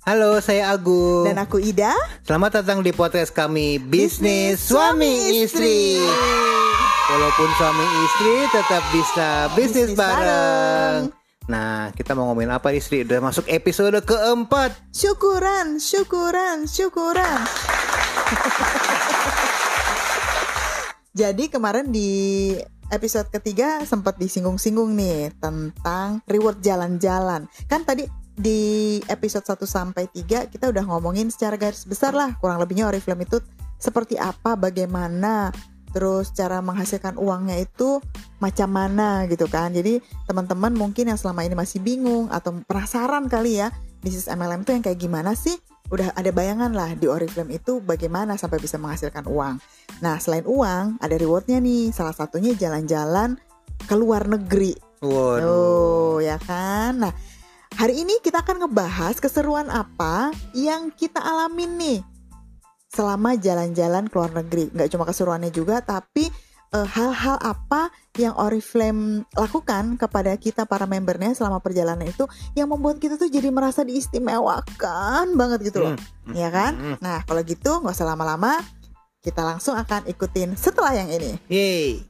Halo, saya Agung. Dan aku Ida. Selamat datang di podcast kami Bisnis Suami Istri. Walaupun suami istri tetap bisa bisnis, Bisnis bareng. Nah, kita mau ngomongin apa istri? Udah masuk episode keempat. Syukuran, syukuran, syukuran. Jadi kemarin di episode ketiga sempat disinggung-singgung nih tentang reward jalan-jalan. Kan tadi di episode 1 sampai 3 kita udah ngomongin secara garis besar lah kurang lebihnya Oriflame itu seperti apa, bagaimana, terus cara menghasilkan uangnya itu macam mana gitu kan. Jadi teman-teman mungkin yang selama ini masih bingung atau penasaran kali ya bisnis MLM itu yang kayak gimana sih? Udah ada bayangan lah di Oriflame itu bagaimana sampai bisa menghasilkan uang. Nah selain uang ada rewardnya nih. Salah satunya jalan-jalan ke luar negeri. Waduh. Oh ya kan. Nah hari ini kita akan ngebahas keseruan apa yang kita alamin nih selama jalan-jalan ke luar negeri. Nggak cuma keseruannya juga, tapi eh, hal-hal apa yang Oriflame lakukan kepada kita para membernya selama perjalanan itu yang membuat kita tuh jadi merasa diistimewakan banget gitu loh, Hmm. ya kan? Hmm. Nah kalau gitu nggak usah lama-lama, kita langsung akan ikutin setelah yang ini. Yeay.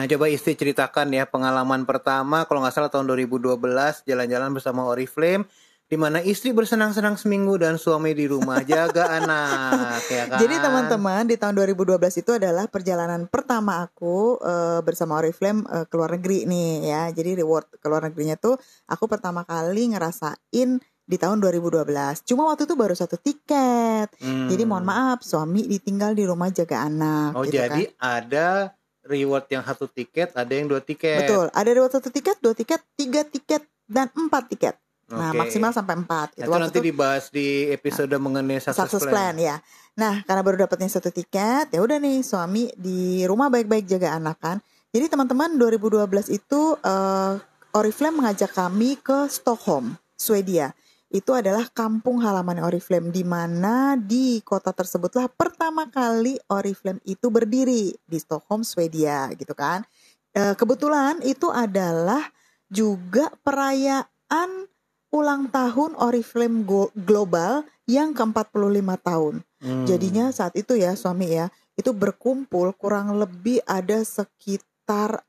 Nah coba istri ceritakan ya pengalaman pertama kalau nggak salah tahun 2012 jalan-jalan bersama Oriflame di mana istri bersenang-senang seminggu dan suami di rumah jaga anak ya kan. Jadi teman-teman di tahun 2012 itu adalah perjalanan pertama aku eh, bersama Oriflame eh, ke luar negeri nih ya. Jadi reward ke luar negerinya tuh aku pertama kali ngerasain di tahun 2012. Cuma waktu itu baru satu tiket. Hmm. Jadi mohon maaf suami ditinggal di rumah jaga anak. Oh gitu jadi kan. ada reward yang satu tiket, ada yang dua tiket. betul. Ada reward satu tiket, dua tiket, tiga tiket dan empat tiket. Nah Oke. maksimal sampai empat. Nah, itu nanti itu- dibahas di episode mengenai success, success plan. plan ya. Nah, karena baru dapatnya satu tiket, ya udah nih suami di rumah baik-baik jaga anak kan. Jadi teman-teman 2012 itu eh, Oriflame mengajak kami ke Stockholm, Swedia. Itu adalah kampung halaman Oriflame di mana di kota tersebutlah pertama kali Oriflame itu berdiri di Stockholm, Swedia gitu kan. Eh, kebetulan itu adalah juga perayaan ulang tahun Oriflame Global yang ke-45 tahun. Hmm. Jadinya saat itu ya suami ya, itu berkumpul kurang lebih ada sekitar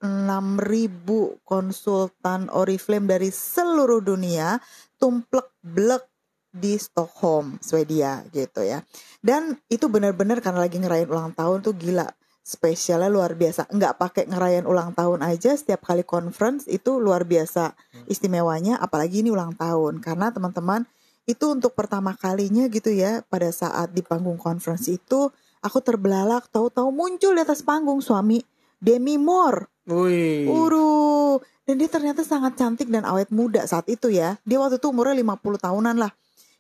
6000 konsultan Oriflame dari seluruh dunia tumplek blek di Stockholm, Swedia gitu ya. Dan itu benar-benar karena lagi ngerayain ulang tahun tuh gila spesialnya luar biasa. Nggak pakai ngerayain ulang tahun aja setiap kali conference itu luar biasa istimewanya apalagi ini ulang tahun karena teman-teman itu untuk pertama kalinya gitu ya pada saat di panggung conference itu aku terbelalak tahu-tahu muncul di atas panggung suami Demi Moore. Wih. Uru. Dan dia ternyata sangat cantik dan awet muda saat itu ya. Dia waktu itu umurnya 50 tahunan lah.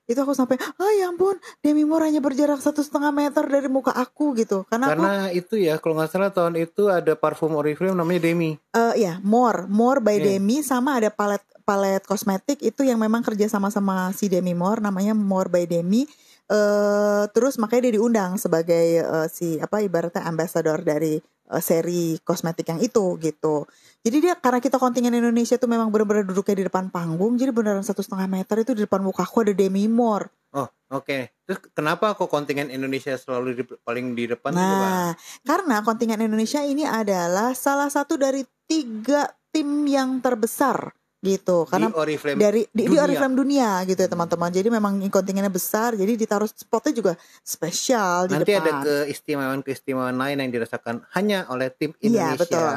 Itu aku sampai ah ya ampun Demi Moore hanya berjarak satu setengah meter dari muka aku gitu. Karena, aku Karena itu ya, kalau nggak salah tahun itu ada parfum Oriflame namanya Demi. eh ya More More by Iya. Demi sama ada palet palet kosmetik itu yang memang kerja sama sama si Demi Moore namanya More by Demi. Eh terus makanya dia diundang sebagai eh, si apa ibaratnya ambassador dari seri kosmetik yang itu gitu jadi dia karena kita kontingen Indonesia tuh memang benar-benar duduknya di depan panggung jadi beneran satu setengah meter itu di depan muka aku ada Demi Moore Oh, oke. Terus kenapa kok kontingen Indonesia selalu di, paling di depan gitu? Nah, karena kontingen Indonesia ini adalah salah satu dari tiga tim yang terbesar gitu. Karena di Oriflame dari di, di dunia. Oriflame dunia gitu ya teman-teman. Jadi memang kontingennya besar, jadi ditaruh spotnya juga spesial di Nanti depan. ada keistimewaan-keistimewaan lain yang dirasakan hanya oleh tim Iya, Indonesia. betul.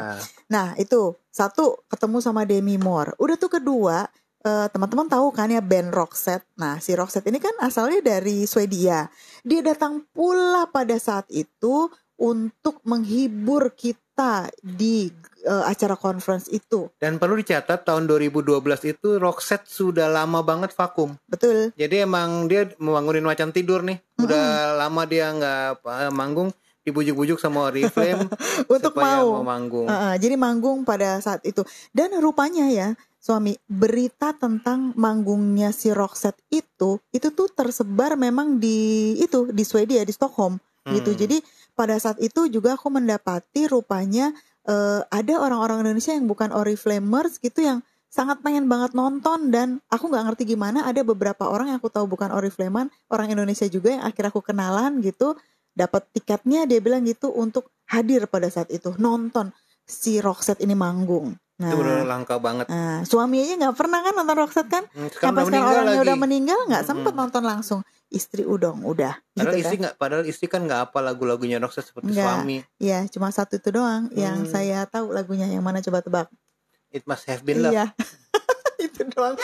Nah itu satu ketemu sama Demi Moore. Udah tuh kedua eh, teman-teman tahu kan ya band Roxette. Nah si Roxette ini kan asalnya dari Swedia. Dia datang pula pada saat itu untuk menghibur kita di eh, acara conference itu. Dan perlu dicatat tahun 2012 itu Roxette sudah lama banget vakum. Betul. Jadi emang dia membangunin macan tidur nih. Udah lama dia nggak eh, manggung, dibujuk-bujuk sama Oriflame Untuk mau. mau manggung. Uh, uh, jadi manggung pada saat itu. Dan rupanya ya, suami berita tentang manggungnya si Roxette itu itu tuh tersebar memang di itu di Swedia di Stockholm gitu. Hmm. Jadi pada saat itu juga aku mendapati rupanya eh, ada orang-orang Indonesia yang bukan Oriflamers gitu yang sangat pengen banget nonton dan aku nggak ngerti gimana ada beberapa orang yang aku tahu bukan Oriflamean orang Indonesia juga yang akhirnya aku kenalan gitu dapat tiketnya dia bilang gitu untuk hadir pada saat itu nonton si Roxette ini manggung. Nah, Itu benar langka banget. nah, suami aja nggak pernah kan nonton Roxette kan? Hmm, Sampai Sekarang udah sekarang meninggal orangnya lagi. udah meninggal nggak Mm-mm. sempet nonton langsung. Istri udong udah Padahal gitu istri kan. nggak, padahal istri kan nggak apa lagu-lagunya Roxette seperti Nggak. suami. Iya, cuma satu itu doang yang Hmm. saya tahu lagunya yang mana coba tebak. It must have been love. Iya. itu doang.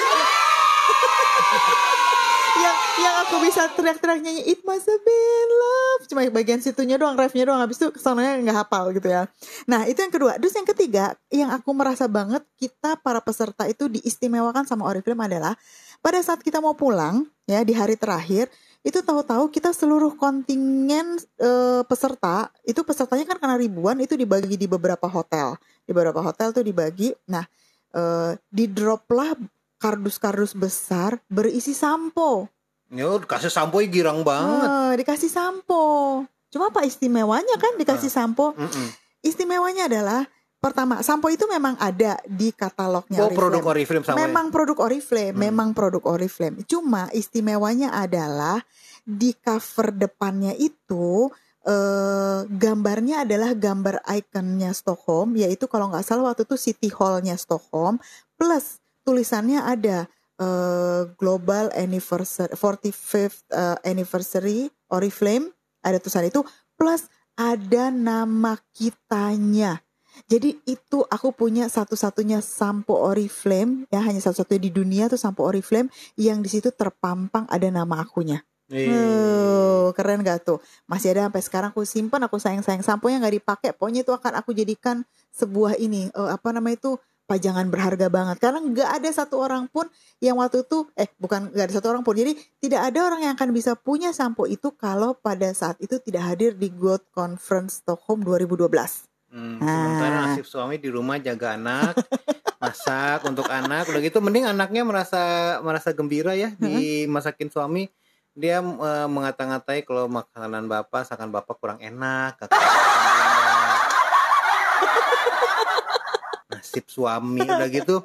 yang yang aku bisa teriak-teriak nyanyi It must have been love. Cuma bagian situnya doang refnya doang habis itu ke sananya nggak hafal gitu ya. Nah itu yang kedua. Terus yang ketiga yang aku merasa banget kita para peserta itu diistimewakan sama Oriflame adalah pada saat kita mau pulang ya di hari terakhir itu tahu-tahu kita seluruh kontingen eh, peserta itu pesertanya kan karena ribuan itu dibagi di beberapa hotel. Di beberapa hotel tuh dibagi. Nah eh, di drop lah kardus-kardus besar berisi sampo Yo, kasih sampo girang banget. Eh, dikasih sampo cuma apa istimewanya kan dikasih sampo Mm-mm. istimewanya adalah pertama sampo itu memang ada di katalognya Oh, Oriflame. produk Oriflame sama ya? memang produk Oriflame, Hmm. memang produk Oriflame. Cuma istimewanya adalah di cover depannya itu eh, gambarnya adalah gambar ikonnya Stockholm, yaitu kalau nggak salah waktu itu City Hall-nya Stockholm, plus tulisannya ada eh, Global Anniversary 45th eh, Anniversary Oriflame, ada tulisan itu, plus ada nama kitanya. Jadi itu aku punya satu-satunya sampo Oriflame ya hanya satu-satunya di dunia tuh sampo Oriflame yang di situ terpampang ada nama akunya. Oh, keren gak tuh? Masih ada sampai sekarang aku simpan, aku sayang-sayang sampo yang nggak dipakai. Pokoknya itu akan aku jadikan sebuah ini eh, apa namanya itu pajangan berharga banget karena nggak ada satu orang pun yang waktu itu eh bukan nggak ada satu orang pun jadi tidak ada orang yang akan bisa punya sampo itu kalau pada saat itu tidak hadir di Gold Conference Stockholm 2012 Hmm, Ah. sementara nasib suami di rumah jaga anak, masak untuk anak, udah gitu mending anaknya merasa merasa gembira ya dimasakin suami. Dia eh, mengata-ngatai kalau makanan bapak, seakan bapak kurang enak. kakak kurang enak. Nasib suami udah gitu.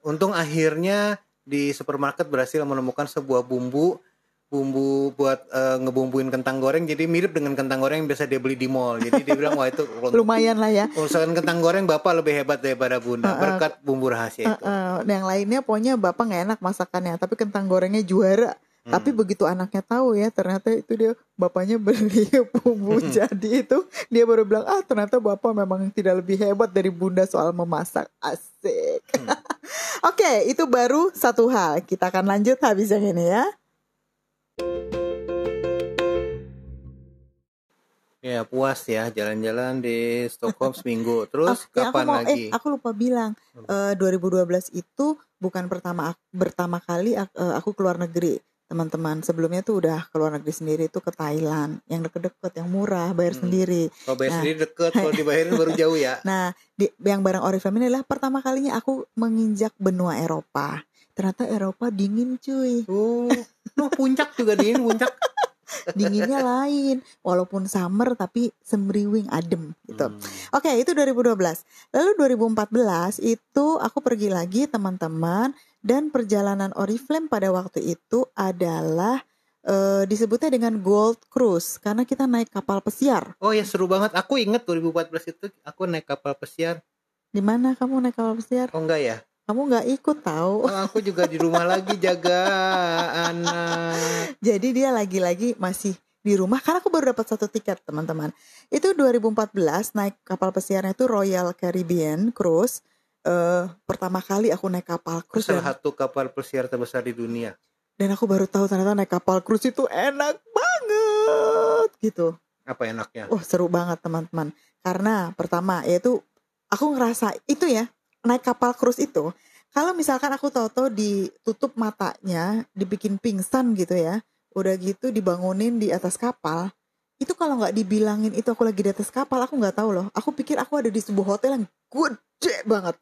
Untung akhirnya di supermarket berhasil menemukan sebuah bumbu bumbu buat eh, ngebumbuin kentang goreng. Jadi mirip dengan kentang goreng yang biasa dia beli di mall. Jadi dia bilang wah itu lumayan lah ya. Urusan kentang goreng bapak lebih hebat daripada bunda. Uh-uh. berkat bumbu rahasia itu. Eh, yang lainnya pokoknya bapak nggak enak masakannya tapi kentang gorengnya juara Hmm. tapi begitu anaknya tahu ya ternyata itu dia bapaknya beli bumbu Hmm. jadi itu dia baru bilang ah ternyata bapak memang tidak lebih hebat dari bunda soal memasak. Asik. Hmm. oke itu baru satu hal. Kita akan lanjut habis yang ini ya. Ya puas ya jalan-jalan di Stockholm seminggu. Terus yang aku kapan mau lagi? eh aku lupa bilang eh, 2012 itu bukan pertama pertama kali aku, eh, aku keluar negeri teman-teman. Sebelumnya tuh udah keluar negeri sendiri tuh ke Thailand. Yang deket-deket yang murah bayar Hmm. sendiri. Kalau bayar Nah. sendiri deket kalau dibayarin baru jauh ya. Nah di, yang barang Oriflame ini adalah pertama kalinya aku menginjak benua Eropa. Ternyata Eropa dingin cuy. Tuh oh, puncak juga di ini puncak. Dinginnya lain. Walaupun summer tapi semriwing adem gitu. Hmm. Oke, itu 2012. Lalu 2014 itu aku pergi lagi teman-teman dan perjalanan Oriflame pada waktu itu adalah eh, disebutnya dengan Gold Cruise karena kita naik kapal pesiar. oh ya seru banget aku inget 2014 itu aku naik kapal pesiar Di mana kamu naik kapal pesiar? oh enggak ya Kamu nggak ikut tahu. oh, aku juga di rumah lagi jaga anak Jadi dia lagi-lagi masih di rumah karena aku baru dapat satu tiket teman-teman. Itu 2014 naik kapal pesiarnya itu Royal Caribbean Cruise. Eh, pertama kali aku naik kapal cruise dan salah satu kapal pesiar terbesar di dunia dan aku baru tahu ternyata naik kapal cruise itu enak banget gitu. apa enaknya Wah seru banget teman-teman. Karena pertama yaitu aku ngerasa itu ya naik kapal cruise itu kalau misalkan aku tahu-tahu ditutup matanya, dibikin pingsan gitu ya, udah gitu dibangunin di atas kapal, itu kalau nggak dibilangin itu aku lagi di atas kapal, aku nggak tahu loh. Aku pikir aku ada di sebuah hotel yang gede banget.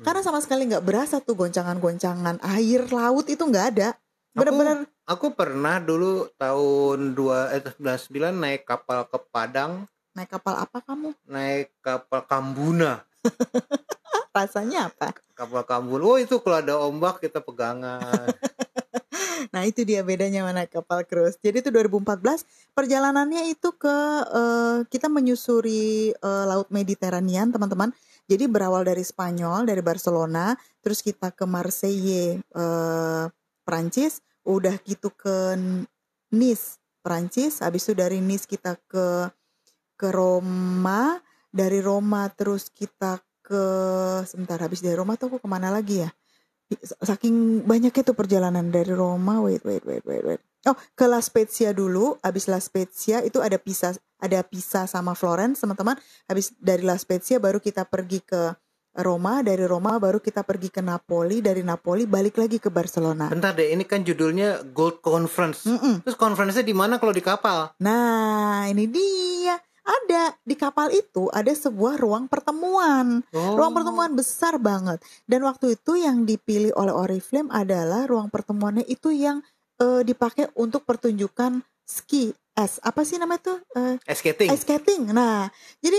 Hmm. Karena sama sekali nggak berasa tuh goncangan-goncangan air laut itu nggak ada. Bener-bener Aku pernah dulu tahun 2 eh 99 naik kapal ke Padang, naik kapal apa kamu? naik kapal Kambuna. Rasanya apa? Kapal kabul. Oh itu kalau ada ombak kita pegangan. Nah itu dia bedanya mana kapal cruise. Jadi itu 2014 perjalanannya itu ke eh, kita menyusuri eh, laut Mediterranean teman-teman. Jadi berawal dari Spanyol dari Barcelona, terus kita ke Marseille eh, Prancis, udah gitu ke Nice Prancis. Habis itu dari Nice kita ke ke Roma, dari Roma terus kita ke sebentar habis dari Roma tuh aku ke mana lagi ya? saking banyaknya tuh perjalanan dari Roma wait wait wait wait wait oh ke La Spezia dulu habis La Spezia itu ada Pisa ada Pisa sama Florence teman-teman habis dari La Spezia baru kita pergi ke Roma dari Roma baru kita pergi ke Napoli dari Napoli balik lagi ke Barcelona Bentar deh, ini kan judulnya Gold Conference. Mm-mm. Terus conference-nya di mana kalau di kapal? nah ini dia ada di kapal itu ada sebuah ruang pertemuan Oh. Ruang pertemuan besar banget. Dan waktu itu yang dipilih oleh Oriflame adalah ruang pertemuannya itu yang eh, dipakai untuk pertunjukan ski es. Apa sih namanya tuh? Eh, Ice skating. ice skating. Nah, jadi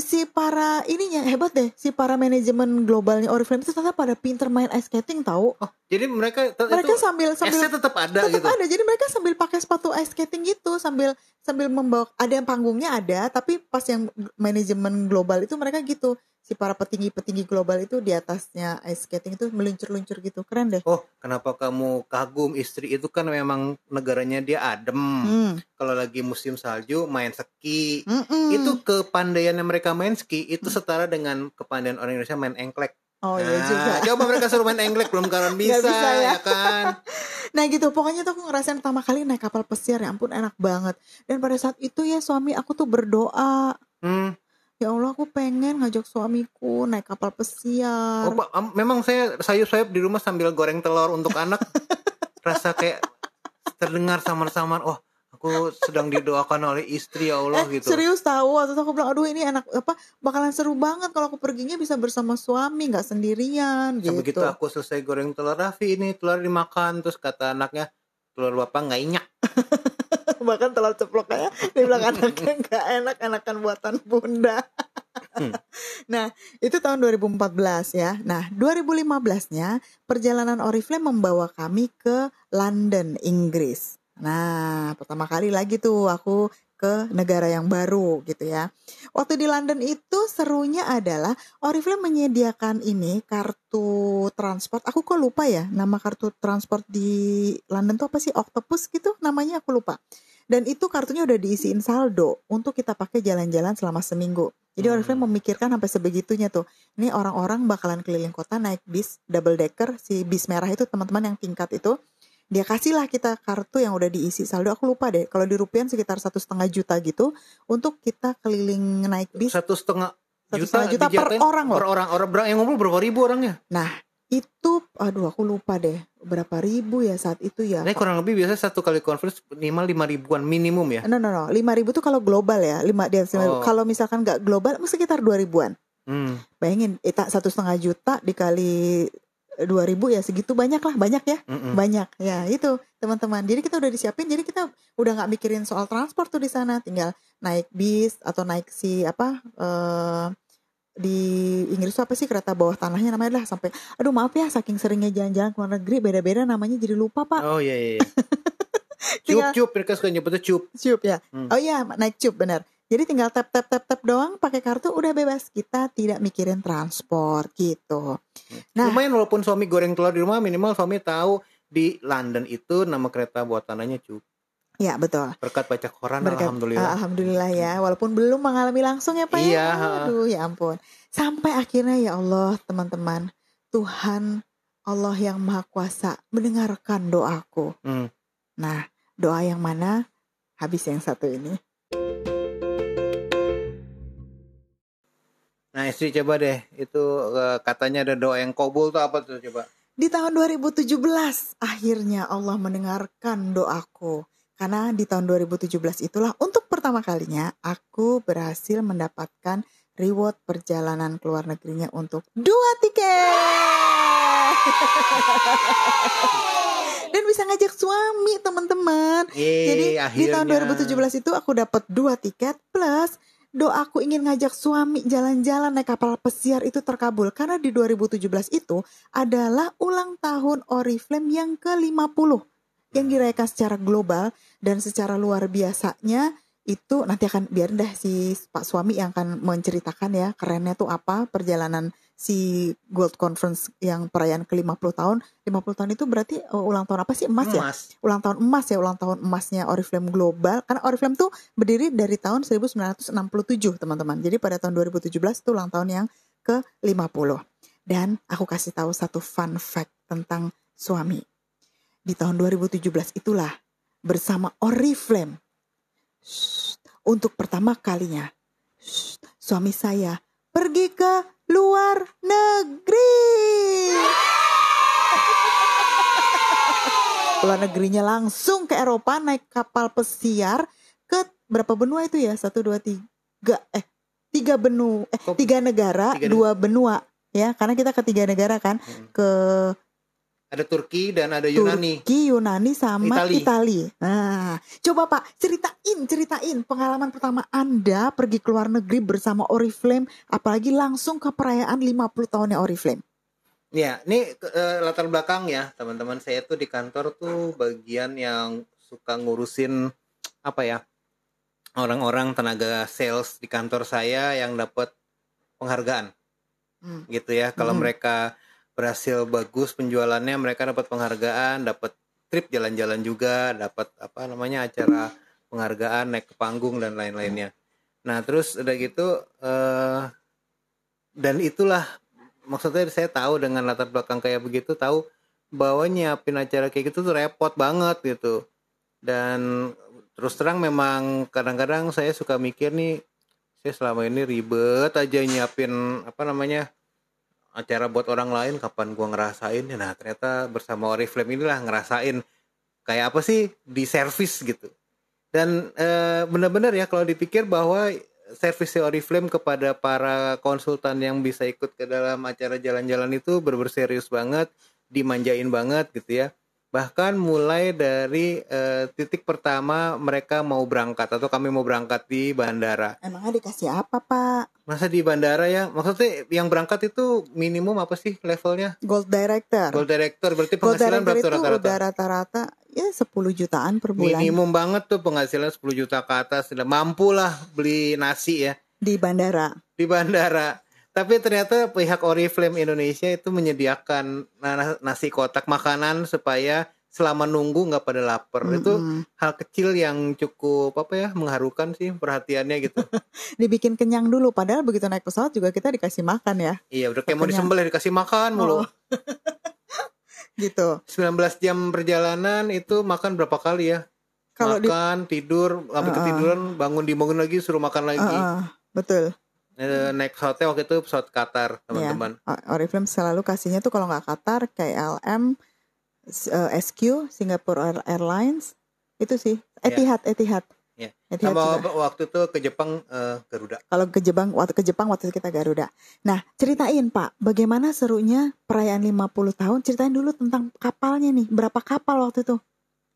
si para ininya hebat deh. Si para manajemen globalnya Oriflame itu ternyata pada pinter main ice skating tahu. Oh, jadi mereka Mereka itu sambil sambil tetap ada tetap gitu. ada. Jadi mereka sambil pakai sepatu ice skating gitu sambil sambil membawa ada yang panggungnya ada, tapi pas yang manajemen global itu mereka gitu. Si para petinggi-petinggi global itu di atasnya ice skating itu meluncur-luncur gitu. Keren deh. Oh, kenapa kamu kagum istri itu kan memang negaranya dia adem. Hmm. Kalau lagi musim salju main ski. Mm-mm. Itu kepandaiannya mereka main ski itu setara dengan kepandaian orang Indonesia main engklek. Oh iya Nah, juga. Coba mereka suruh main engklek belum karan bisa, bisa ya. ya kan? Nah gitu, pokoknya tuh aku ngerasain pertama kali naik kapal pesiar, ya ampun enak banget. Dan pada saat itu ya suami aku tuh berdoa, Hmm. Ya Allah aku pengen ngajak suamiku naik kapal pesiar. Oh, Pak, memang saya sayup-sayup di rumah sambil goreng telur untuk anak. Rasa kayak terdengar samar-samar, oh aku sedang didoakan oleh istri ya Allah Eh, gitu. serius tahu waktu itu aku bilang aduh ini enak apa bakalan seru banget kalau aku perginya bisa bersama suami nggak sendirian gitu. Begitu aku selesai goreng telur Raffi ini telur dimakan terus kata anaknya telur bapak nggak inyak. bahkan telur ceploknya dia bilang anaknya nggak enak enakan buatan bunda. Hmm. nah itu tahun 2014 ya. Nah 2015-nya perjalanan Oriflame membawa kami ke London Inggris. Nah pertama kali lagi tuh aku ke negara yang baru gitu ya. Waktu di London itu serunya adalah Oriflame menyediakan ini kartu transport. Aku kok lupa ya nama kartu transport di London tuh apa sih? Octopus gitu namanya aku lupa. Dan itu kartunya udah diisiin saldo untuk kita pakai jalan-jalan selama seminggu. Jadi Hmm. Oriflame memikirkan sampai sebegitunya tuh. Ini orang-orang bakalan keliling kota naik bis double decker si bis merah itu teman-teman yang tingkat itu dia kasihlah kita kartu yang udah diisi saldo aku lupa deh kalau di rupiah sekitar satu setengah juta gitu untuk kita keliling naik bis Satu setengah juta, juta per orang loh. Per orang orang berang yang ngumpul berapa ribu orangnya? nah itu aduh aku lupa deh berapa ribu ya saat itu ya Ini kurang lebih biasa satu kali conference minimal lima ribuan minimum ya. no no no lima ribu tuh kalau global ya lima di atas 5.000. Oh. kalau misalkan nggak global sekitar dua ribuan Hmm. bayangin eh, tak satu setengah juta dikali dua ribu ya segitu banyak lah banyak ya Mm-mm. banyak ya itu teman-teman jadi kita udah disiapin jadi kita udah nggak mikirin soal transport tuh di sana tinggal naik bis atau naik si apa eh di Inggris tuh apa sih kereta bawah tanahnya namanya lah sampai aduh maaf ya saking seringnya jalan-jalan ke luar negeri beda-beda namanya jadi lupa pak Oh iya iya. iya. cup cup mereka suka nyebutnya cup. cup ya Hmm. oh iya naik cup benar jadi tinggal tap tap tap tap doang pakai kartu udah bebas kita tidak mikirin transport gitu Nah. Lumayan walaupun suami goreng telur di rumah minimal suami tahu di London itu nama kereta buatannya cup. ya betul Berkat baca koran Berkat- alhamdulillah. Ah, alhamdulillah ya, walaupun belum mengalami langsung ya Pak Iya, ya. Aduh, ya ampun. Sampai akhirnya ya Allah, teman-teman, Tuhan Allah yang Maha Kuasa mendengarkan doaku. Hmm. Nah, doa yang mana? Habis yang satu ini. Nah istri coba deh itu eh, katanya ada doa yang kabul tuh apa tuh coba? Di tahun 2017 akhirnya Allah mendengarkan doaku. Karena di tahun 2017 itulah untuk pertama kalinya aku berhasil mendapatkan reward perjalanan ke luar negerinya untuk dua tiket. Dan bisa ngajak suami teman-teman. Jadi di tahun akhirnya. 2017 itu aku dapat dua tiket plus doaku ingin ngajak suami jalan-jalan naik kapal pesiar itu terkabul. Karena di 2017 itu adalah ulang tahun Oriflame yang ke-50 yang dirayakan secara global dan secara luar biasanya itu nanti akan biar deh si Pak suami yang akan menceritakan ya kerennya tuh apa perjalanan si Gold Conference yang perayaan ke-50 tahun. 50 tahun itu berarti uh, ulang tahun apa sih? Emas, ya? Emas. Ulang tahun emas ya, ulang tahun emasnya Oriflame Global. Karena Oriflame tuh berdiri dari tahun 1967, teman-teman. Jadi pada tahun 2017 itu ulang tahun yang ke-50. Dan aku kasih tahu satu fun fact tentang suami. Di tahun 2017 itulah bersama Oriflame Shh, untuk pertama kalinya shh, suami saya pergi ke luar negeri. luar negerinya langsung ke Eropa naik kapal pesiar ke berapa benua itu ya? Satu dua tiga eh tiga benua eh tiga negara tiga dua benua ya karena kita ke tiga negara kan Hmm. ke Ada Turki dan ada Yunani. Turki, Yunani sama Itali. Itali. Nah, coba Pak ceritain, ceritain pengalaman pertama Anda pergi ke luar negeri bersama Oriflame, apalagi langsung ke perayaan 50 tahunnya Oriflame. Ya, ini eh, latar belakang ya teman-teman. Saya tuh di kantor tuh bagian yang suka ngurusin apa ya orang-orang tenaga sales di kantor saya yang dapat penghargaan Hmm. gitu ya. Kalau Hmm. mereka berhasil bagus penjualannya, mereka dapat penghargaan, dapat trip jalan-jalan juga, dapat apa namanya acara penghargaan naik ke panggung dan lain-lainnya. Nah terus udah gitu eh dan itulah maksudnya saya tahu dengan latar belakang kayak begitu tahu bahwa nyiapin acara kayak gitu tuh repot banget gitu dan terus terang memang kadang-kadang saya suka mikir nih saya selama ini ribet aja nyiapin apa namanya acara buat orang lain kapan gua ngerasain ya nah ternyata bersama Oriflame inilah ngerasain kayak apa sih di servis gitu. Dan eh, benar-benar ya kalau dipikir bahwa servis Oriflame kepada para konsultan yang bisa ikut ke dalam acara jalan-jalan itu bener serius banget dimanjain banget gitu ya. Bahkan mulai dari eh, titik pertama mereka mau berangkat atau kami mau berangkat di bandara. Emangnya dikasih apa Pak? Masa di bandara ya? Maksudnya yang berangkat itu minimum apa sih levelnya? Gold Director. gold director berarti Gold penghasilan Director berapa rata-rata udah rata-rata ya 10 jutaan per bulan. Minimum banget tuh penghasilan 10 juta ke atas. Sudah mampu lah beli nasi ya. Di bandara. di bandara. Tapi ternyata pihak Oriflame Indonesia itu menyediakan na- nasi kotak makanan supaya selama nunggu nggak pada lapar itu Mm-mm. hal kecil yang cukup apa ya mengharukan sih perhatiannya gitu dibikin kenyang dulu padahal begitu naik pesawat juga kita dikasih makan ya. iya udah kayak mau disembelih dikasih makan mulu Oh. Gitu. 19 jam perjalanan itu makan berapa kali ya Kalau di makan tidur sampai Uh-uh. ketiduran bangun dibangun lagi suruh makan lagi Uh-uh, betul. Eh, naik pesawatnya waktu itu pesawat Qatar teman-teman O- Oriflame selalu kasihnya tuh kalau nggak Qatar, KLM, S- eh, SQ, Singapore Air- Airlines, itu sih. Etihad, Etihad. Ya. Etihad sama juga. waktu itu ke Jepang eh, Garuda Kalau ke Jepang, waktu ke Jepang waktu kita Garuda. Nah, ceritain Pak, bagaimana serunya perayaan 50 tahun? Ceritain dulu tentang kapalnya nih. Berapa kapal waktu itu?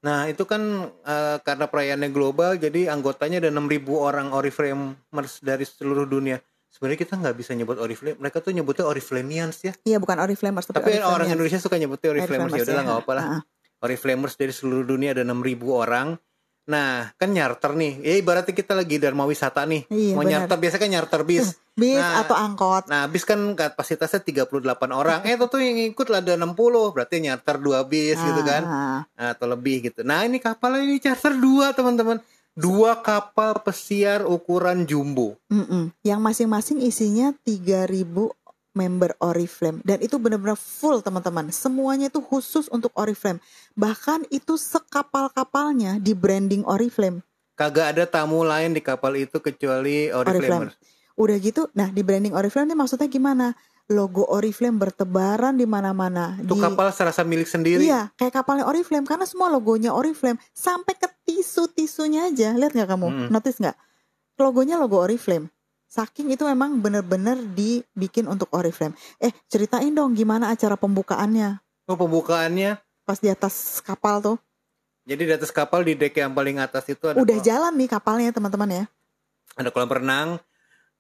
Nah itu kan eh, karena perayaannya global jadi anggotanya ada 6.000 orang Oriflamers dari seluruh dunia. Sebenarnya kita nggak bisa nyebut Oriflame, mereka tuh nyebutnya Oriflamians ya. Iya, bukan Oriflamers, tapi, Tapi orang Indonesia suka nyebutnya Oriflamers ya udahlah nggak apa lah. Ah, ah. Oriflamers dari seluruh dunia ada 6.000 orang. Nah kan nyarter nih, ya ibaratnya kita lagi dharma wisata nih. Iya, Mau benar. nyarter biasanya kan nyarter bis. Bis Nah, atau angkot. Nah bis kan kapasitasnya 38 orang. Eh itu tuh yang ikut lah ada 60, berarti nyarter dua bis gitu kan. Ah, atau lebih gitu. Nah ini kapalnya ini charter dua teman-teman, dua kapal pesiar ukuran jumbo. Mm-mm. Yang masing-masing isinya 3000 member Oriflame dan itu benar-benar full teman-teman. Semuanya itu khusus untuk Oriflame. Bahkan itu sekapal-kapalnya di branding Oriflame. Kagak ada tamu lain di kapal itu kecuali Oriflamers. Udah gitu, nah di branding Oriflame ini maksudnya gimana? Logo Oriflame bertebaran di mana-mana. Itu Di kapal serasa milik sendiri. Iya, kayak kapalnya Oriflame karena semua logonya Oriflame sampai ke tisu-tisunya aja. Lihat nggak kamu? Mm-mm. Notice nggak? Logonya logo Oriflame. Saking itu memang bener-bener dibikin untuk Oriflame. Eh, ceritain dong gimana acara pembukaannya Oh pembukaannya. pas di atas kapal tuh. Jadi di atas kapal di deck yang paling atas itu ada Udah kolam, jalan nih kapalnya teman-teman ya. ada kolam renang.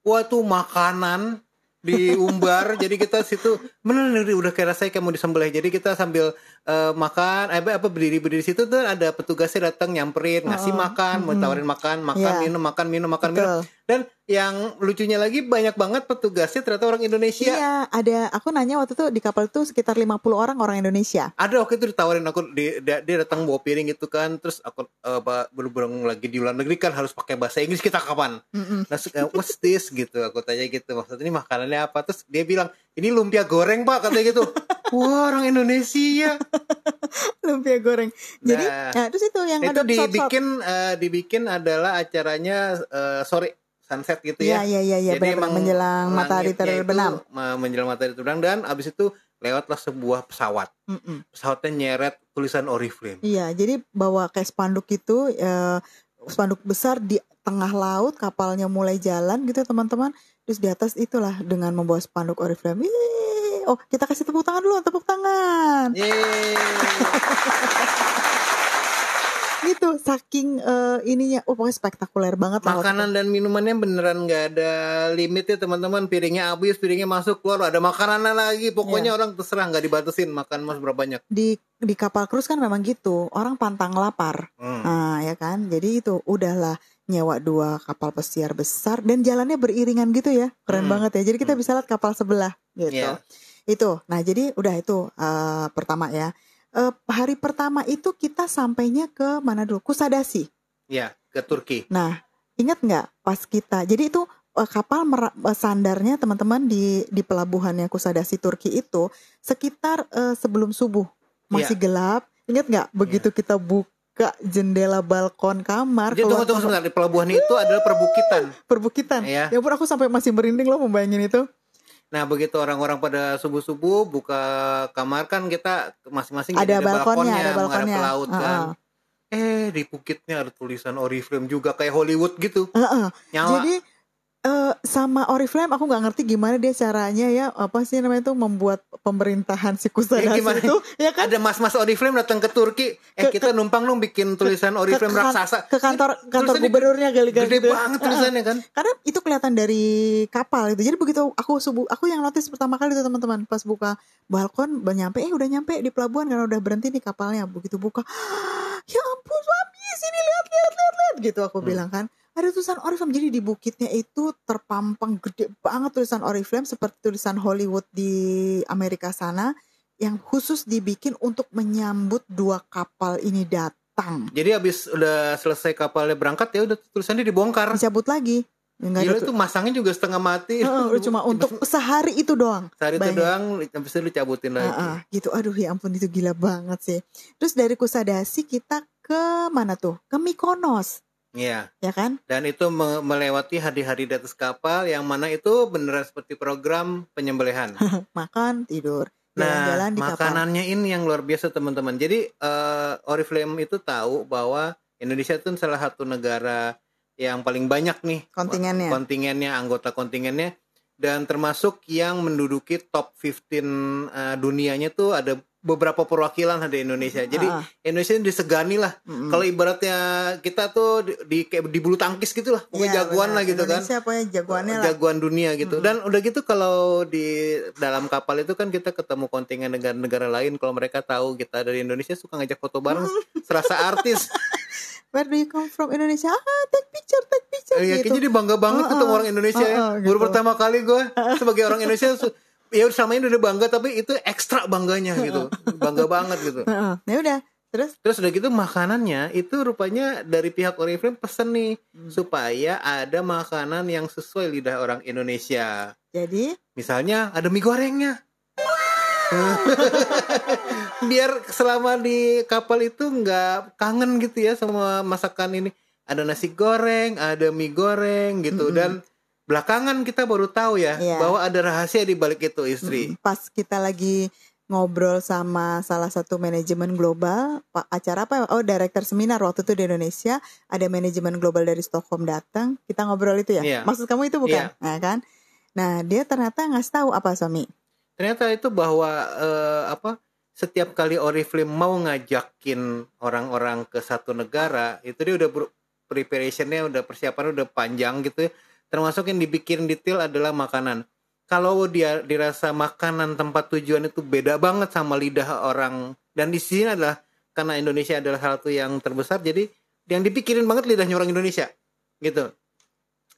wah tuh makanan diumbar jadi kita situ bener nih, udah kayak rasanya kayak mau disembelih jadi kita sambil eh, makan eh, apa berdiri berdiri situ tuh ada petugasnya datang nyamperin ngasih Oh, makan mau tawarin makan makan Iya. minum makan minum makan minum Betul. Dan yang lucunya lagi banyak banget petugasnya ternyata orang Indonesia. Iya, ada aku nanya waktu itu di kapal itu sekitar 50 orang orang Indonesia. ada waktu itu ditawarin aku di- dia, dia datang bawa piring gitu kan terus aku eh, ba- berhubung lagi di luar negeri kan harus pakai bahasa Inggris kita kapan? Mm-mm. Nah, suka, what's this? gitu aku tanya gitu maksudnya ini makanannya apa? Terus dia bilang ini lumpia goreng pak katanya gitu. Wah orang Indonesia. Lumpia goreng. Jadi, Nah, nah, terus itu yang itu ada dibikin eh, dibikin adalah acaranya eh, sore sunset gitu Iya, ya iya, iya, iya, Jadi benar-benar emang menjelang matahari terbenam. me- menjelang matahari terbenam dan abis itu lewatlah sebuah pesawat Mm-mm. pesawatnya nyeret tulisan Oriflame Iya, jadi bawa kayak spanduk itu eh, spanduk besar di tengah laut, kapalnya mulai jalan gitu teman-teman. Terus di atas itulah dengan membawa spanduk Oriflame. Yeay. Oh, kita kasih tepuk tangan dulu, tepuk tangan. Yeay. Gitu, saking eh, ininya, oh pokoknya spektakuler banget makanan dan minumannya beneran nggak ada limit ya teman-teman. Piringnya habis piringnya masuk keluar ada makanannya lagi. Pokoknya orang terserah nggak dibatasin makan mas berapa banyak. Di di kapal cruise kan memang gitu. Orang pantang lapar. Hmm. nah ya kan? Jadi itu udahlah nyewa dua kapal pesiar besar. Dan jalannya beriringan gitu ya. Keren Hmm. banget ya. Jadi kita bisa lihat kapal sebelah gitu. Iya. itu. Nah jadi udah itu eh, pertama ya Eh, hari pertama itu kita sampainya ke mana dulu Kusadasi ya ke Turki. Nah ingat nggak pas kita? Jadi itu eh, kapal mera- eh, sandarnya teman-teman di di pelabuhannya Kusadasi Turki itu sekitar eh, sebelum subuh. Masih gelap. Ingat nggak begitu kita buka jendela balkon kamar jadi tunggu tunggu ke sebentar di pelabuhan itu adalah perbukitan. Perbukitan. Iya. ya pun aku sampai masih merinding loh membayangin itu nah begitu orang-orang pada subuh subuh buka kamar kan kita masing-masing ada jadi balkonnya ada menghadap balkonnya ke laut kan Heeh. eh di bukitnya ada tulisan Oriflame juga kayak Hollywood gitu Heeh. nyawa Jadi eh, sama Oriflame aku nggak ngerti gimana dia caranya ya apa sih namanya itu membuat pemerintahan si Kusadasi Ya, gimana? itu ya kan ada mas-mas Oriflame datang ke Turki eh Ke- kita numpang dong bikin tulisan Oriflame ke, kan- raksasa ke kantor kantor Tulisannya gubernurnya gede gitu. banget tulisannya kan Karena itu kelihatan dari kapal itu. Jadi begitu aku subuh aku yang notice pertama kali itu teman-teman pas buka balkon udah nyampe eh udah nyampe di pelabuhan karena udah berhenti nih kapalnya. Begitu buka ya ampun suami sini lihat lihat lihat lihat gitu aku Hmm. bilang kan. Ada tulisan Oriflame jadi di bukitnya itu terpampang gede banget tulisan Oriflame seperti tulisan Hollywood di Amerika sana yang khusus dibikin untuk menyambut dua kapal ini datang. Jadi habis udah selesai kapalnya berangkat ya udah tulisannya dibongkar. Dicabut lagi. Nggak ada Gila tu- itu masangnya juga setengah mati. Udah cuma untuk sehari itu doang. sehari itu bayangin. doang habis itu dicabutin lagi. Heeh, gitu. Aduh ya ampun itu gila banget sih. Terus dari Kusadasi kita ke mana tuh? Ke Mykonos, Iya. ya kan? Dan itu me- melewati hari-hari di atas kapal yang mana itu beneran seperti program penyembelihan. Makan, tidur, Nah, jalan-jalan di kapal. makanannya ini yang luar biasa teman-teman. Jadi eh, Oriflame itu tahu bahwa Indonesia itu salah satu negara yang paling banyak nih Kontingennya. kontingennya, anggota kontingennya dan termasuk yang menduduki top 15 eh, dunianya tuh ada beberapa perwakilan ada di Indonesia. Jadi Heeh, Indonesia disegani lah. mm-mm. Kalau ibaratnya kita tuh di, di kayak di bulu tangkis gitu lah, pokoknya Iya, jagoan lah gitu kan. Indonesia jagoannya lah. Jagoan dunia gitu. Mm-mm. Dan udah gitu kalau di dalam kapal itu kan kita ketemu kontingen negara-negara lain kalau mereka tahu kita dari Indonesia suka ngajak foto bareng serasa artis. Where do you come from Indonesia? Ah, take picture, take picture Iya, gitu. kayaknya dia bangga banget Heeh. ketemu orang Indonesia ya. Heeh, Baru gitu. pertama kali gue sebagai orang Indonesia ya sama ini udah bangga tapi itu ekstra bangganya gitu. Bangga banget gitu. Ya udah, terus Terus udah gitu makanannya itu rupanya dari pihak Oriflame pesen nih Hmm. supaya ada makanan yang sesuai lidah orang Indonesia. jadi Misalnya ada mie gorengnya. Biar selama di kapal itu nggak kangen gitu ya sama masakan ini. Ada nasi goreng, ada mie goreng gitu Mm-mm. dan belakangan kita baru tahu ya Iya. bahwa ada rahasia di balik itu istri. pas kita lagi ngobrol sama salah satu manajemen global pak acara apa? Oh director seminar waktu itu di Indonesia. Ada manajemen global dari Stockholm datang. Kita ngobrol itu ya? Iya. maksud kamu itu bukan? Nah kan? Nah dia ternyata ngasih tahu apa suami Ternyata itu bahwa eh, apa setiap kali Oriflame mau ngajakin orang-orang ke satu negara itu dia udah preparationnya udah persiapannya udah panjang gitu ya. Termasuk yang dibikin detail adalah makanan. Kalau dia dirasa makanan tempat tujuan itu beda banget sama lidah orang. Dan di sini adalah karena Indonesia adalah salah satu yang terbesar jadi yang dipikirin banget lidahnya orang Indonesia gitu.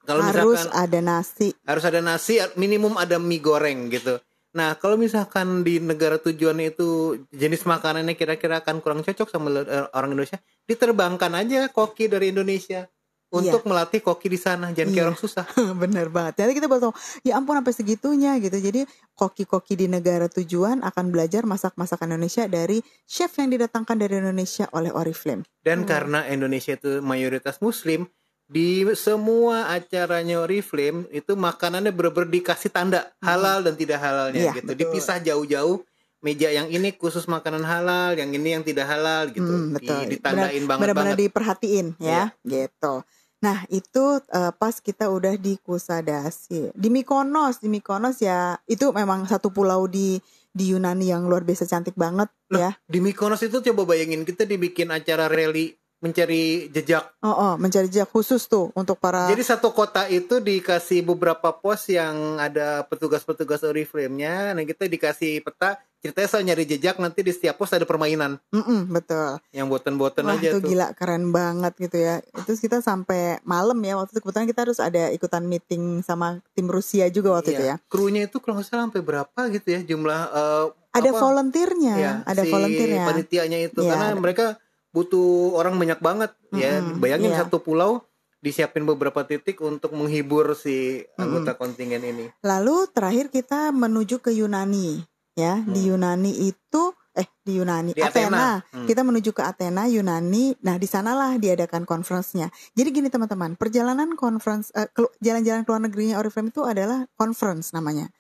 Kalau harus misalkan ada nasi. Harus ada nasi minimum ada mie goreng gitu. Nah kalau misalkan di negara tujuannya itu jenis makanannya kira-kira akan kurang cocok sama eh, orang Indonesia diterbangkan aja koki dari Indonesia untuk melatih koki di sana jangan kayak Iya. orang susah bener banget jadi kita baru tahu ya ampun sampai segitunya gitu jadi koki-koki di negara tujuan akan belajar masak-masakan Indonesia dari chef yang didatangkan dari Indonesia oleh Oriflame Dan Hmm. karena Indonesia itu mayoritas muslim, di semua acaranya Oriflame itu makanannya bener-bener dikasih tanda halal dan tidak halalnya Iya, gitu. betul. Dipisah jauh-jauh. Meja yang ini khusus makanan halal, yang ini yang tidak halal gitu. Hmm, Di- betul. ditandain banget benar-benar banget. diperhatiin ya gitu nah itu eh, pas kita udah di Kusadasi di Mykonos di Mykonos ya itu memang satu pulau di di Yunani yang luar biasa cantik banget Loh, ya Di Mykonos itu coba bayangin kita dibikin acara rally mencari jejak. oh, oh mencari jejak khusus tuh untuk para Jadi satu kota itu dikasih beberapa pos yang ada petugas-petugas Oriflame-nya. Nah kita dikasih peta, ceritanya soal nyari jejak nanti di setiap pos ada permainan Mm-mm, betul yang boten-boten aja itu tuh. gila keren banget gitu ya. Itu kita sampai malam ya waktu itu kebetulan kita harus ada ikutan meeting sama tim Rusia juga waktu itu ya. Iya. Krunya itu kalau nggak salah sampai berapa gitu ya jumlah eh, Ada apa, volunteernya, ya, ada si volunteernya. Panitianya itu Iya, karena ada. mereka butuh orang banyak banget ya. Mm-mm, Bayangin iya. satu pulau disiapin beberapa titik untuk menghibur si anggota Mm-mm. kontingen ini. Lalu terakhir kita menuju ke Yunani ya. Di Hmm. Yunani itu eh di Yunani Di Athena. Athena. Hmm. Kita menuju ke Athena Yunani. Nah, di sanalah diadakan conference-nya. Jadi gini teman-teman, perjalanan conference eh, jalan-jalan ke luar negerinya Oriflame itu adalah conference namanya.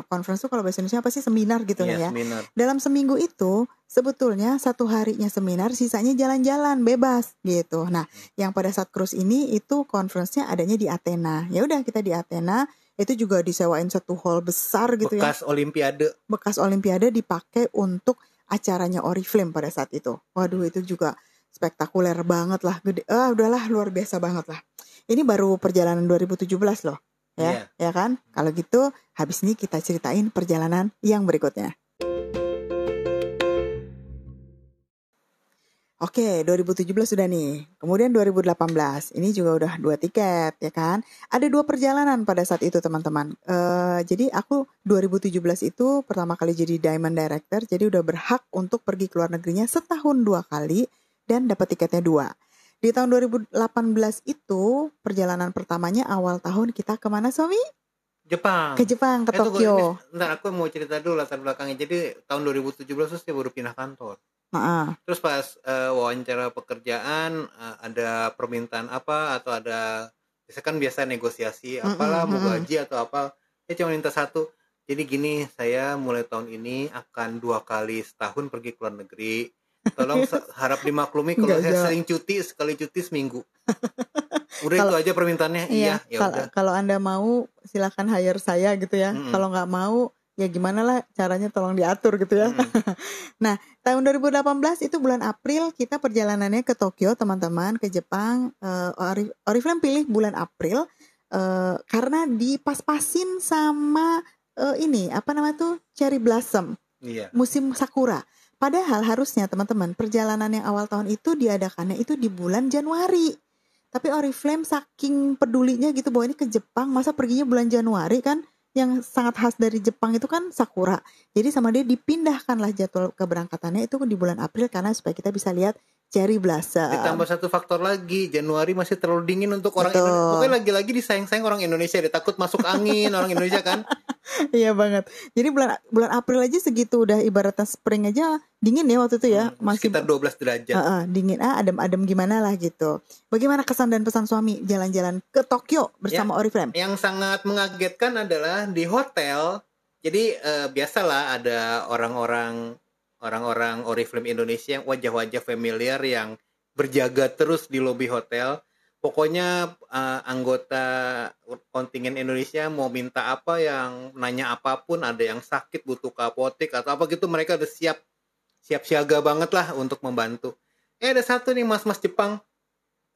Conference itu kalau bahasa Indonesia apa sih? Seminar gitu Iya, ya. seminar. dalam seminggu itu sebetulnya satu harinya seminar sisanya jalan-jalan bebas gitu. Nah yang pada saat cruise ini itu conference-nya adanya di Athena. Ya udah kita di Athena itu juga disewain satu hall besar gitu ya. Bekas Olimpiade. bekas olimpiade dipakai untuk acaranya Oriflame pada saat itu. Waduh itu juga spektakuler banget lah. Gede ah udahlah luar biasa banget lah. Ini baru perjalanan 2017 loh ya Iya. ya kan kalau gitu habis ini kita ceritain perjalanan yang berikutnya Oke, 2017 sudah nih. Kemudian 2018, ini juga udah dua tiket, ya kan? Ada dua perjalanan pada saat itu, teman-teman. Eh, jadi aku 2017 itu pertama kali jadi Diamond Director, jadi udah berhak untuk pergi ke luar negerinya setahun dua kali dan dapat tiketnya dua. Di tahun 2018 itu perjalanan pertamanya awal tahun kita ke mana, Somi? Jepang. Ke Jepang, ke Eh, Tokyo. ini- Ntar aku mau cerita dulu latar belakangnya. Jadi tahun 2017 terus dia baru pindah kantor. Nah, Terus pas eh, wawancara pekerjaan eh, ada permintaan apa atau ada biasa kan biasa negosiasi apalah mau gaji atau apa. Dia cuma minta satu. Jadi gini, saya mulai tahun ini akan dua kali setahun pergi ke luar negeri. Tolong harap dimaklumi kalau Nggak saya jawab. sering cuti sekali cuti seminggu. Udah Kalau- itu aja permintaannya. Iya, Iya, ya kalau udah. kalau Anda mau silakan hire saya gitu ya. Mm-mm. Kalau nggak mau ya gimana lah caranya tolong diatur gitu ya. Mm. Tahun 2018 itu bulan April kita perjalanannya ke Tokyo teman-teman ke Jepang. Ori- Oriflame pilih bulan April eh, karena dipas-pasin sama eh, ini apa namanya tuh cherry blossom Iya. musim sakura. Padahal harusnya teman-teman perjalanan yang awal tahun itu diadakannya itu di bulan Januari. Tapi Oriflame saking pedulinya gitu bahwa ini ke Jepang, masa perginya bulan Januari kan? Yang sangat khas dari Jepang itu kan sakura. Jadi sama dia dipindahkanlah jadwal keberangkatannya itu di bulan April karena supaya kita bisa lihat cherry blossom. Ditambah satu faktor lagi, Januari masih terlalu dingin untuk orang Betul. Indonesia. Pokoknya lagi-lagi disayang-sayang orang Indonesia, dia takut masuk angin orang Indonesia kan. Iya banget. Jadi bulan bulan April aja segitu udah ibaratnya spring aja dingin ya waktu itu ya. Hmm, sekitar 12 derajat. Heeh, dingin ah adem-adem gimana lah gitu. Bagaimana kesan dan pesan suami jalan-jalan ke Tokyo bersama Oriflame? Yang sangat mengagetkan adalah di hotel. Jadi eh, biasalah ada orang-orang orang-orang Oriflame Indonesia yang wajah-wajah familiar yang berjaga terus di lobi hotel. Pokoknya eh, anggota kontingen Indonesia mau minta apa yang nanya apa pun, ada yang sakit butuh ke apotek atau apa gitu mereka udah siap siap siaga banget lah untuk membantu. Eh ada satu nih mas-mas Jepang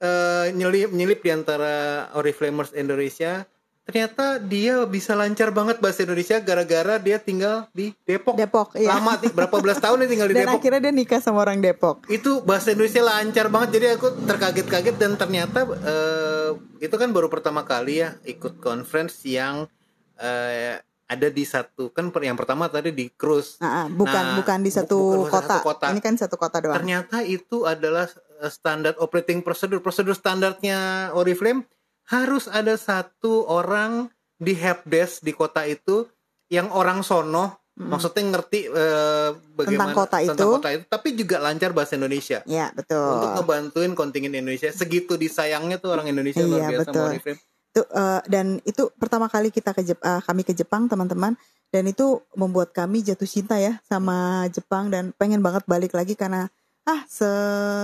eh nyelip nyelip di antara Oriflamers Indonesia ternyata dia bisa lancar banget bahasa Indonesia gara-gara dia tinggal di Depok. Depok, iya. Lama berapa belas tahun dia tinggal di Dan Depok. akhirnya dia nikah sama orang Depok. Itu bahasa Indonesia lancar banget jadi aku terkaget-kaget dan ternyata eh, itu kan baru pertama kali ya ikut conference yang eh, ada di satu kan yang pertama tadi di cruise. Nah, ah, bukan Nah, bukan di satu bukan kota. satu kota. Ini kan satu kota doang. Ternyata itu adalah eh, standar operating procedure. Prosedur standarnya Oriflame harus ada satu orang di helpdesk di kota itu yang orang sono Mm. maksudnya ngerti eh, bagaimana kota itu. kota itu tapi juga lancar bahasa Indonesia Ya, betul. untuk ngebantuin kontingen Indonesia segitu disayangnya tuh orang Indonesia luar Iya, biasa betul. itu eh, dan itu pertama kali kita ke Jep- eh, kami ke Jepang teman-teman dan itu membuat kami jatuh cinta ya sama Jepang dan pengen banget balik lagi karena ah se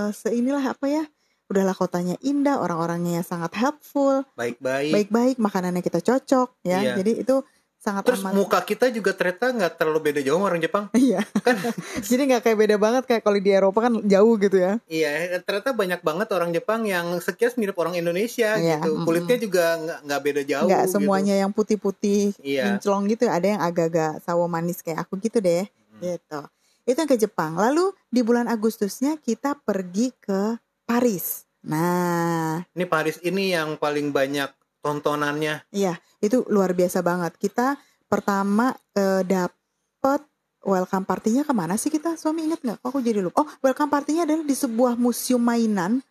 se inilah apa ya udahlah kotanya indah orang-orangnya sangat helpful baik-baik baik-baik makanannya kita cocok ya Iya. jadi itu sangat terus amat muka kita juga ternyata nggak terlalu beda jauh sama orang Jepang iya kan jadi nggak kayak beda banget kayak kalau di Eropa kan jauh gitu ya Iya, ternyata banyak banget orang Jepang yang sekilas mirip orang Indonesia Iya, gitu. Kulitnya juga nggak nggak beda jauh. nggak gitu. semuanya yang putih-putih Iya. kinclong gitu ada yang agak-agak sawo manis kayak aku gitu deh Hmm. gitu itu yang ke Jepang lalu di bulan Agustusnya kita pergi ke Paris nah Ini Paris ini yang paling banyak tontonannya. iya itu luar biasa banget kita pertama eh, dapet welcome partinya ke mana sih kita suami inget nggak Kok aku jadi lupa oh welcome partinya adalah di sebuah museum mainan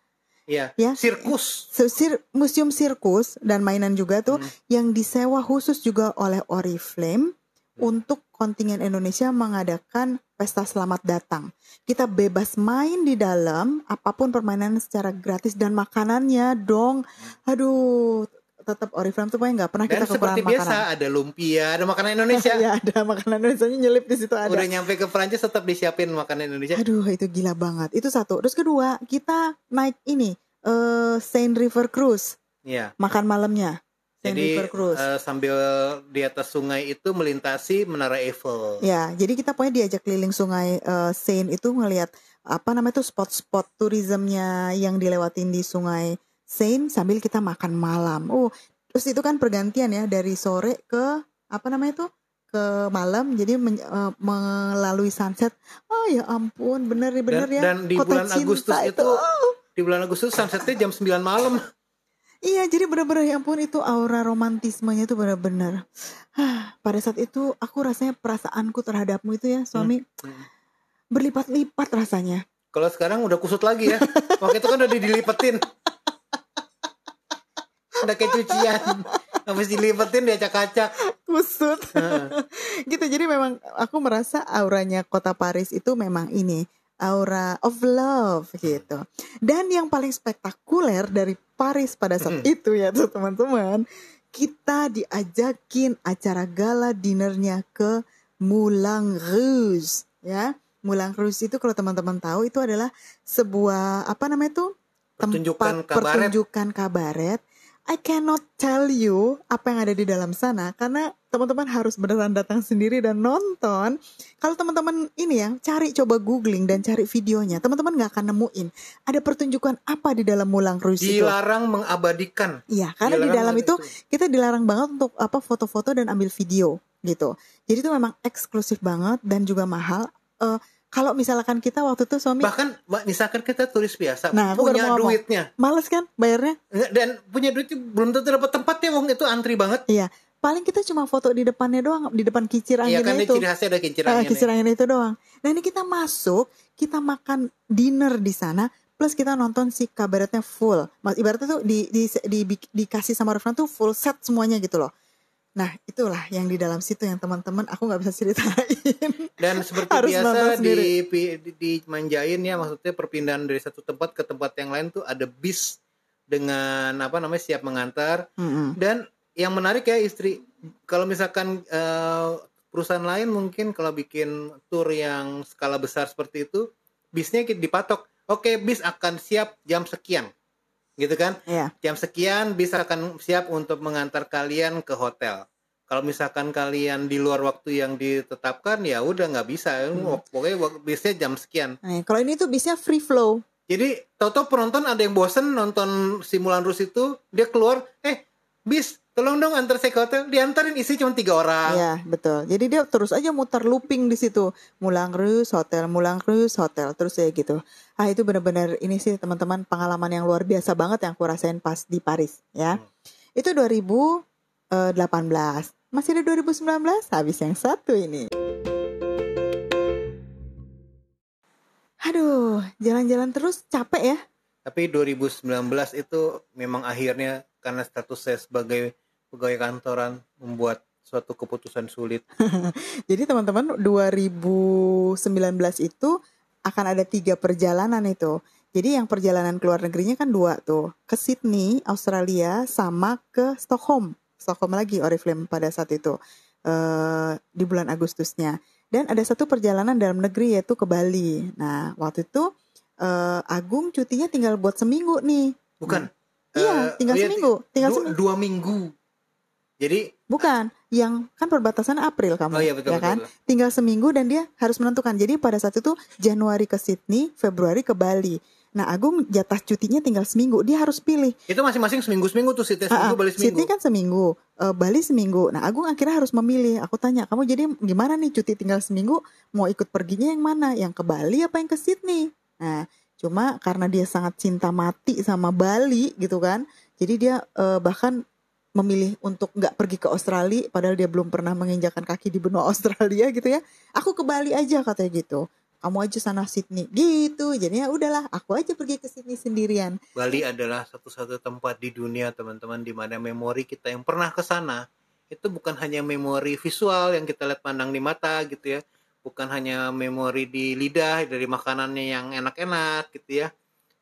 Iya. Ya. Sirkus. Sir- museum sirkus dan mainan juga tuh Hmm. yang disewa khusus juga oleh Oriflame untuk kontingen Indonesia mengadakan pesta selamat datang. Kita bebas main di dalam apa pun permainan secara gratis dan makanannya dong. Aduh, tetap Oriflame tuh pokoknya nggak pernah Dan kita kekurangan seperti biasa makanan. ada lumpia, ada makanan Indonesia. ya ada makanan Indonesia nyelip di situ ada. Udah nyampe ke Perancis tetap disiapin makanan Indonesia. Aduh, itu gila banget. Itu satu. Terus kedua, kita naik ini eh Saint River Cruise Iya. makan malamnya. Jadi eh, sambil di atas sungai itu melintasi Menara Eiffel. Ya, jadi kita pokoknya diajak keliling sungai eh, Seine itu ngelihat apa namanya tuh spot-spot turismenya yang dilewatin di sungai Seine sambil kita makan malam. Oh, terus itu kan pergantian ya dari sore ke apa namanya tuh ke malam jadi men- eh, melalui sunset. Oh ya ampun, bener nih bener Dan- ya. dan di Kota bulan cinta Agustus itu Oh. Di bulan Agustus sunsetnya jam 9 malam. Iya, jadi bener-bener ya ampun itu aura romantismenya itu bener-bener. Hah, pada saat itu aku rasanya perasaanku terhadapmu itu ya suami Hmm. berlipat-lipat rasanya. Kalau sekarang udah kusut lagi ya. Waktu itu kan udah dilipetin. udah kayak cucian. Habis dilipetin dia acak-acak. kusut Heeh. gitu jadi memang aku merasa auranya kota Paris itu memang ini aura of love gitu dan yang paling spektakuler dari Paris pada saat Hmm. itu ya tuh teman-teman kita diajakin acara gala dinernya ke Moulin Rouge ya Moulin Rouge itu kalau teman-teman tahu itu adalah sebuah apa namanya tuh Pertunjukan tempat kabaret. pertunjukan kabaret I cannot tell you apa yang ada di dalam sana karena teman-teman harus beneran datang sendiri dan nonton. Kalau teman-teman ini ya cari coba googling dan cari videonya, teman-teman nggak akan nemuin ada pertunjukan apa di dalam Mulang Rouge itu. Dilarang mengabadikan. Iya, karena di Dilarang dalam itu mengabadikan. kita dilarang banget untuk apa foto-foto dan ambil video gitu. Jadi itu memang eksklusif banget dan juga mahal. Eh, kalau misalkan kita waktu itu suami Bahkan misalkan kita turis biasa Nah, punya duitnya males kan bayarnya? Dan punya duit belum tentu dapat tempatnya wong itu antri banget. Iya, paling kita cuma foto di depannya doang, di depan kincir Iya anginnya kan itu. ciri khasnya ada kincir Ah, angin. kincir angin itu doang. Nah ini kita masuk, kita makan dinner di sana, plus kita nonton si kabaretnya full. Ibaratnya tuh di, di, di- dikasih sama restoran tuh full set semuanya gitu loh. Nah itulah yang di dalam situ yang teman-teman aku nggak bisa ceritain. Dan seperti Harus biasa di, pi- di, dimanjain ya maksudnya perpindahan dari satu tempat ke tempat yang lain tuh ada bis dengan apa namanya siap mengantar Mm-mm. dan yang menarik ya istri kalau misalkan eh, perusahaan lain mungkin kalau bikin tour yang skala besar seperti itu bisnya dipatok oke bis akan siap jam sekian gitu kan Iya. jam sekian bis akan siap untuk mengantar kalian ke hotel kalau misalkan kalian di luar waktu yang ditetapkan ya udah nggak bisa Hmm. pokoknya bisnya jam sekian Nah, kalau ini tuh bisnya free flow. jadi toto penonton ada yang bosen nonton simulan rus itu dia keluar eh bis tolong dong antar saya ke hotel diantarin isi cuma tiga orang Iya, betul. Jadi dia terus aja muter looping di situ. Mulang Rus Hotel, Mulang Rus Hotel, terus ya gitu. Ah, itu benar-benar ini sih teman-teman pengalaman yang luar biasa banget yang aku rasain pas di Paris, ya. Itu 2018. Masih ada 2019, habis yang satu ini. Aduh, jalan-jalan terus capek ya. tapi 2019 itu memang akhirnya karena status saya sebagai pegawai kantoran membuat suatu keputusan sulit Jadi teman-teman 2019 itu akan ada tiga perjalanan itu. Jadi yang perjalanan ke luar negerinya kan dua tuh. Ke Sydney, Australia sama ke Stockholm. Stockholm lagi Oriflame pada saat itu. eh di bulan Agustusnya. Dan ada satu perjalanan dalam negeri yaitu ke Bali. Nah waktu itu eh, Agung cutinya tinggal buat seminggu nih. bukan Iya, Eh, tinggal iya, seminggu. Tinggal dua, seminggu. dua minggu jadi Bukan, yang kan perbatasan April kamu, oh iya betul ya kan? betul tinggal seminggu dan dia harus menentukan. Jadi pada saat itu Januari ke Sydney, Februari ke Bali. Nah Agung jatah cutinya tinggal seminggu, dia harus pilih. itu masing-masing seminggu seminggu tuh Sydney seminggu ah, balik seminggu Sydney kan seminggu, eh, Bali seminggu. Nah Agung akhirnya harus memilih. Aku tanya, kamu jadi gimana nih cuti tinggal seminggu? Mau ikut perginya yang mana? Yang ke Bali apa yang ke Sydney? Nah cuma karena dia sangat cinta mati sama Bali gitu kan, jadi dia eh, bahkan memilih untuk nggak pergi ke Australia, padahal dia belum pernah menginjakan kaki di benua Australia gitu ya. Aku ke Bali aja katanya gitu. Kamu aja sana Sydney gitu. Jadi ya udahlah, aku aja pergi ke Sydney sendirian. Bali adalah satu-satu tempat di dunia teman-teman di mana memori kita yang pernah ke sana itu bukan hanya memori visual yang kita lihat pandang di mata gitu ya bukan hanya memori di lidah dari makanannya yang enak-enak gitu ya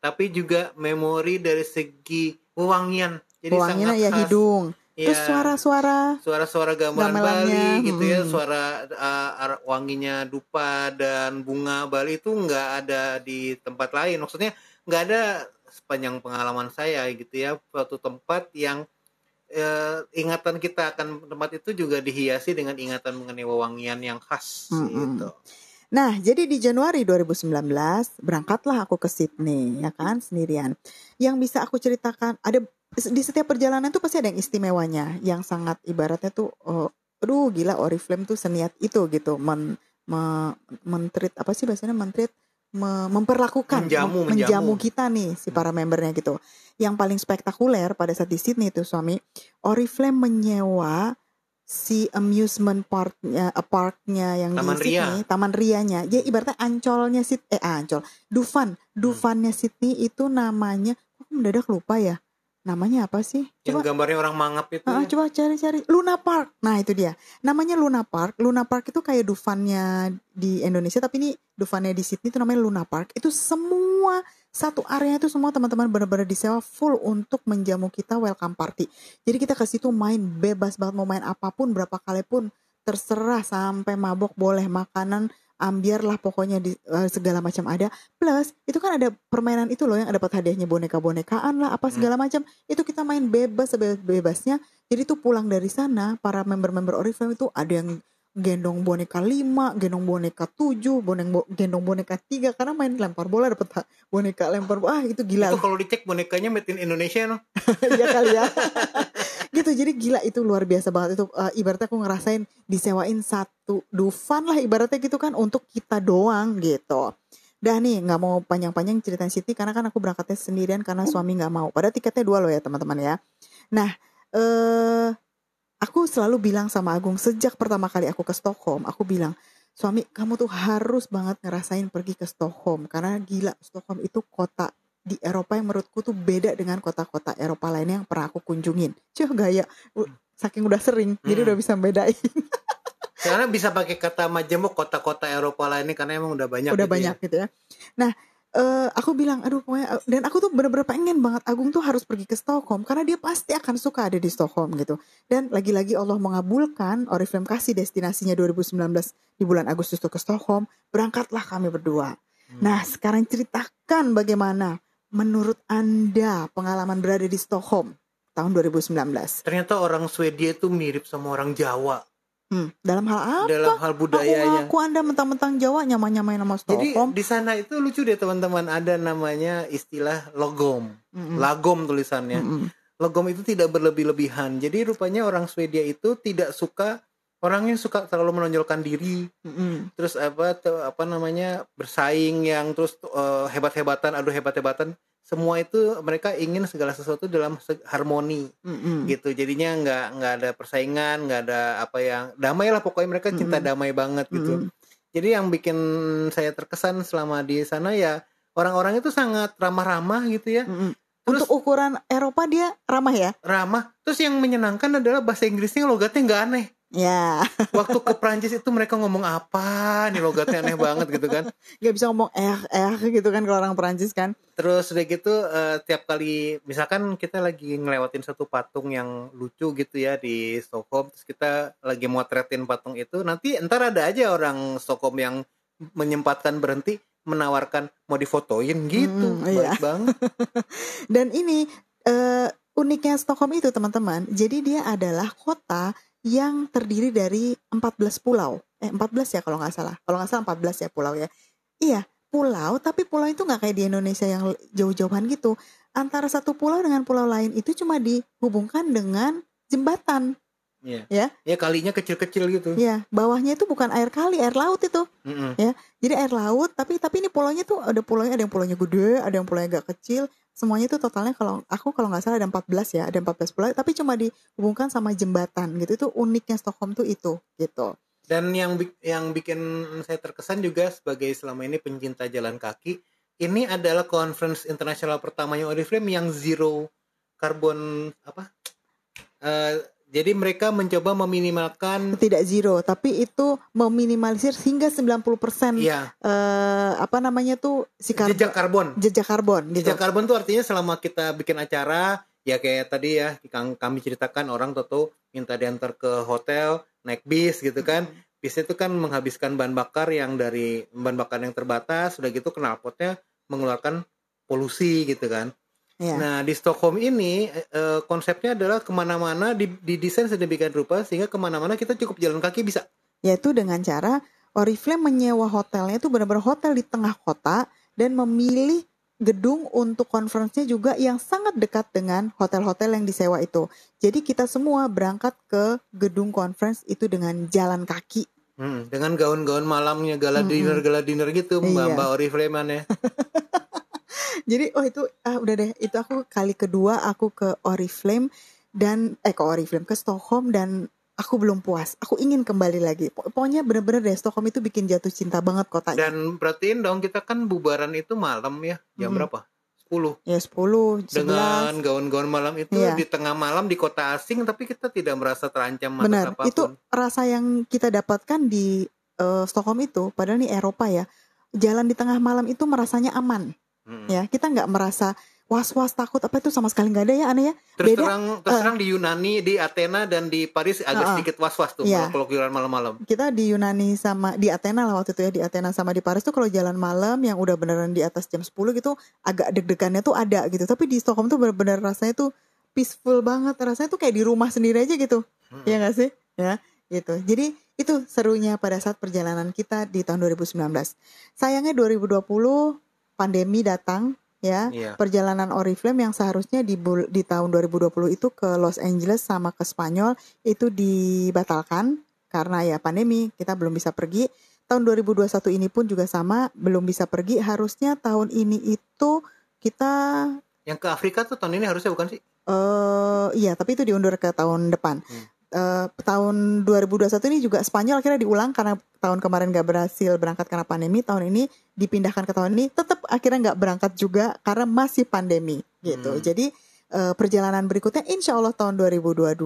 tapi juga memori dari segi wewangian jadi Wanginya sangat ya khas. hidung. Terus Iya. suara-suara suara-suara gamelan Gamelannya, Bali gitu ya, mm-mm. suara uh, wanginya dupa dan bunga Bali itu nggak ada di tempat lain. Maksudnya nggak ada sepanjang pengalaman saya gitu ya, suatu tempat yang eh, ingatan kita akan tempat itu juga dihiasi dengan ingatan mengenai wewangian yang khas Mm-mm. gitu. Nah, jadi di Januari 2019 berangkatlah aku ke Sydney, ya kan, sendirian. Yang bisa aku ceritakan ada di setiap perjalanan tuh pasti ada yang istimewanya, yang sangat ibaratnya tuh, oh, aduh gila Oriflame tuh seniat itu gitu, men, me, mentreat apa sih bahasanya mentreat, me- memperlakukan, Menjamu, mem- menjamu menjamu. kita nih si para membernya gitu. Yang paling spektakuler pada saat di Sydney itu suami, Oriflame menyewa si amusement parknya, eh, parknya yang Taman di Ria. Sydney, Taman Rianya. Ya ibaratnya ancolnya Sydney, eh ancol, Dufan, Hmm. Dufannya Sydney itu namanya, kok mendadak lupa ya? Namanya apa sih? Yang Coba, gambarnya orang mangap itu ah, ya. coba cari-cari. Luna Park. Nah itu dia. Namanya Luna Park. Luna Park itu kayak Dufannya di Indonesia, tapi ini Dufannya di Sydney itu namanya Luna Park. Itu semua satu area itu semua teman-teman benar-benar disewa full untuk menjamu kita welcome party. Jadi kita ke situ main bebas banget mau main apa pun berapa kali pun terserah sampai mabok boleh makanan ambiar lah pokoknya di eh, segala macam ada. Plus itu kan ada permainan itu loh yang dapat hadiahnya boneka-bonekaan lah apa segala macam. Itu kita main bebas sebebasnya jadi tuh pulang dari sana para member-member Oriflame itu ada yang gendong boneka 5, gendong boneka 7, boneng bo- gendong boneka 3 karena main lempar bola dapat boneka lempar bola ah itu gila Itu kalau dicek bonekanya made in Indonesia no. Iya kali ya. gitu jadi gila itu luar biasa banget itu eh, ibaratnya aku ngerasain disewain satu dufan lah ibaratnya gitu kan untuk kita doang gitu. Dah nih nggak mau panjang-panjang ceritain Sydney karena kan aku berangkatnya sendirian karena suami nggak mau. Padahal tiketnya dua loh ya teman-teman ya. Nah eh aku selalu bilang sama Agung sejak pertama kali aku ke Stockholm aku bilang suami kamu tuh harus banget ngerasain pergi ke Stockholm karena gila Stockholm itu kota di Eropa yang menurutku tuh beda dengan kota-kota Eropa lainnya yang pernah aku kunjungin. Cuh gaya, saking udah sering, jadi Hmm. udah bisa bedain. Karena bisa pakai kata majemuk kota-kota Eropa lainnya karena emang udah banyak udah gitu ya. banyak gitu ya. Nah, eh, aku bilang, aduh pokoknya, eh, dan aku tuh bener-bener pengen banget Agung tuh harus pergi ke Stockholm karena dia pasti akan suka ada di Stockholm gitu. Dan lagi-lagi Allah mengabulkan, Oriflame kasih destinasinya 2019 di bulan Agustus tuh ke Stockholm, berangkatlah kami berdua. Hmm. Nah, sekarang ceritakan bagaimana menurut Anda pengalaman berada di Stockholm tahun 2019. Ternyata orang Swedia itu mirip sama orang Jawa Hmm, dalam hal apa? dalam hal Aku budayanya. ngaku Anda mentang-mentang Jawa nyama-nyamain nama Jadi Stockholm. di sana itu lucu deh teman-teman ada namanya istilah logom, Mm-mm. lagom tulisannya. Mm-mm. logam itu tidak berlebih-lebihan. Jadi rupanya orang Swedia itu tidak suka orang yang suka terlalu menonjolkan diri, Mm-mm. terus apa apa namanya bersaing yang terus eh, hebat-hebatan, aduh hebat-hebatan. Semua itu mereka ingin segala sesuatu dalam harmoni Mm-mm. gitu. Jadinya nggak nggak ada persaingan, nggak ada apa yang damai lah pokoknya mereka cinta Mm-mm. damai banget gitu. Mm-mm. Jadi yang bikin saya terkesan selama di sana ya orang-orang itu sangat ramah-ramah gitu ya. Mm-mm. Terus- Untuk ukuran Eropa dia ramah ya? Ramah. Terus yang menyenangkan adalah bahasa Inggrisnya logatnya nggak aneh. Ya, Waktu ke Prancis itu mereka ngomong apa nih logatnya aneh banget gitu kan. nggak bisa ngomong eh eh gitu kan kalau orang Perancis kan. Terus udah gitu eh, tiap kali misalkan kita lagi ngelewatin satu patung yang lucu gitu ya di Stockholm terus kita lagi motretin patung itu nanti entar ada aja orang Stockholm yang menyempatkan berhenti menawarkan mau difotoin gitu. Mm, iya. Baik banget. Dan ini eh, uniknya Stockholm itu teman-teman. Jadi dia adalah kota yang terdiri dari 14 pulau. Eh 14 ya kalau nggak salah. Kalau nggak salah 14 ya pulau ya. Iya pulau tapi pulau itu nggak kayak di Indonesia yang jauh-jauhan gitu. Antara satu pulau dengan pulau lain itu cuma dihubungkan dengan jembatan. Iya. Ya. Ya kalinya kecil-kecil gitu. Ya bawahnya itu bukan air kali, air laut itu. Mm-mm. Jadi air laut, tapi tapi ini pulaunya tuh ada pulaunya ada yang pulaunya gede, ada yang pulaunya agak kecil. Semuanya itu totalnya kalau aku kalau nggak salah ada 14 ya, ada 14 pulau, tapi cuma dihubungkan sama jembatan gitu. Itu uniknya Stockholm tuh itu gitu. Dan yang yang bikin saya terkesan juga sebagai selama ini pencinta jalan kaki, ini adalah conference internasional pertamanya Oriflame yang zero karbon apa? Eh, jadi mereka mencoba meminimalkan Tidak zero, tapi itu meminimalisir hingga 90% ya eh, apa namanya tuh si karbon, jejak karbon. jejak karbon gitu. Jejak karbon tuh artinya selama kita bikin acara ya kayak tadi ya kami ceritakan orang tuh minta diantar ke hotel naik bis gitu kan. Bis itu kan menghabiskan bahan bakar yang dari bahan bakar yang terbatas, sudah gitu knalpotnya mengeluarkan polusi gitu kan. Ya. Nah di Stockholm ini eh, konsepnya adalah ke mana-mana di- didesain sedemikian rupa sehingga ke mana-mana kita cukup jalan kaki bisa. yaitu dengan cara Oriflame menyewa hotelnya itu benar-benar hotel di tengah kota dan memilih gedung untuk conference-nya juga yang sangat dekat dengan hotel-hotel yang disewa itu. Jadi kita semua berangkat ke gedung conference itu dengan jalan kaki. Hmm, dengan gaun-gaun malamnya gala Mm-mm. dinner gala dinner gitu Iya. mbak mbak Oriflame ya. Jadi oh itu ah udah deh itu aku kali kedua aku ke Oriflame dan eh ke Oriflame ke Stockholm dan aku belum puas. Aku ingin kembali lagi. Pok- Pokoknya bener-bener deh Stockholm itu bikin jatuh cinta banget kotanya. Dan perhatiin dong kita kan bubaran itu malam ya jam Mm-mm. berapa? 10 Ya 10, 11. dengan gaun-gaun malam itu Iya. di tengah malam di kota asing tapi kita tidak merasa terancam Benar, apa pun. itu rasa yang kita dapatkan di eh, Stockholm itu, padahal ini Eropa ya, jalan di tengah malam itu merasanya aman, Ya. Kita nggak merasa was-was takut apa itu sama sekali nggak ada ya aneh ya. Terus beda, terang terus terang di Yunani, di Athena dan di Paris agak Uh-uh. sedikit was-was tuh Iya. kalau keluyuran malam-malam. Kita di Yunani sama di Athena lah waktu itu ya di Athena sama di Paris tuh kalau jalan malam yang udah beneran di atas jam 10 gitu agak deg-degannya tuh ada gitu. Tapi di Stockholm tuh bener-bener rasanya tuh peaceful banget. Rasanya tuh kayak di rumah sendiri aja gitu. Hmm. Iya gak sih? Ya, gitu. Jadi itu serunya pada saat perjalanan kita di tahun 2019. Sayangnya 2020 pandemi datang ya. Iya. Perjalanan Oriflame yang seharusnya di di tahun 2020 itu ke Los Angeles sama ke Spanyol itu dibatalkan karena ya pandemi, kita belum bisa pergi. Tahun 2021 ini pun juga sama, belum bisa pergi. Harusnya tahun ini itu kita Yang ke Afrika tuh tahun ini harusnya bukan sih? eh iya, tapi itu diundur ke tahun depan. Hmm. Eh, tahun 2021 ini juga Spanyol akhirnya diulang karena tahun kemarin nggak berhasil berangkat karena pandemi. Tahun ini dipindahkan ke tahun ini, tetap akhirnya nggak berangkat juga karena masih pandemi gitu. Hmm. Jadi eh, perjalanan berikutnya Insya Allah tahun 2022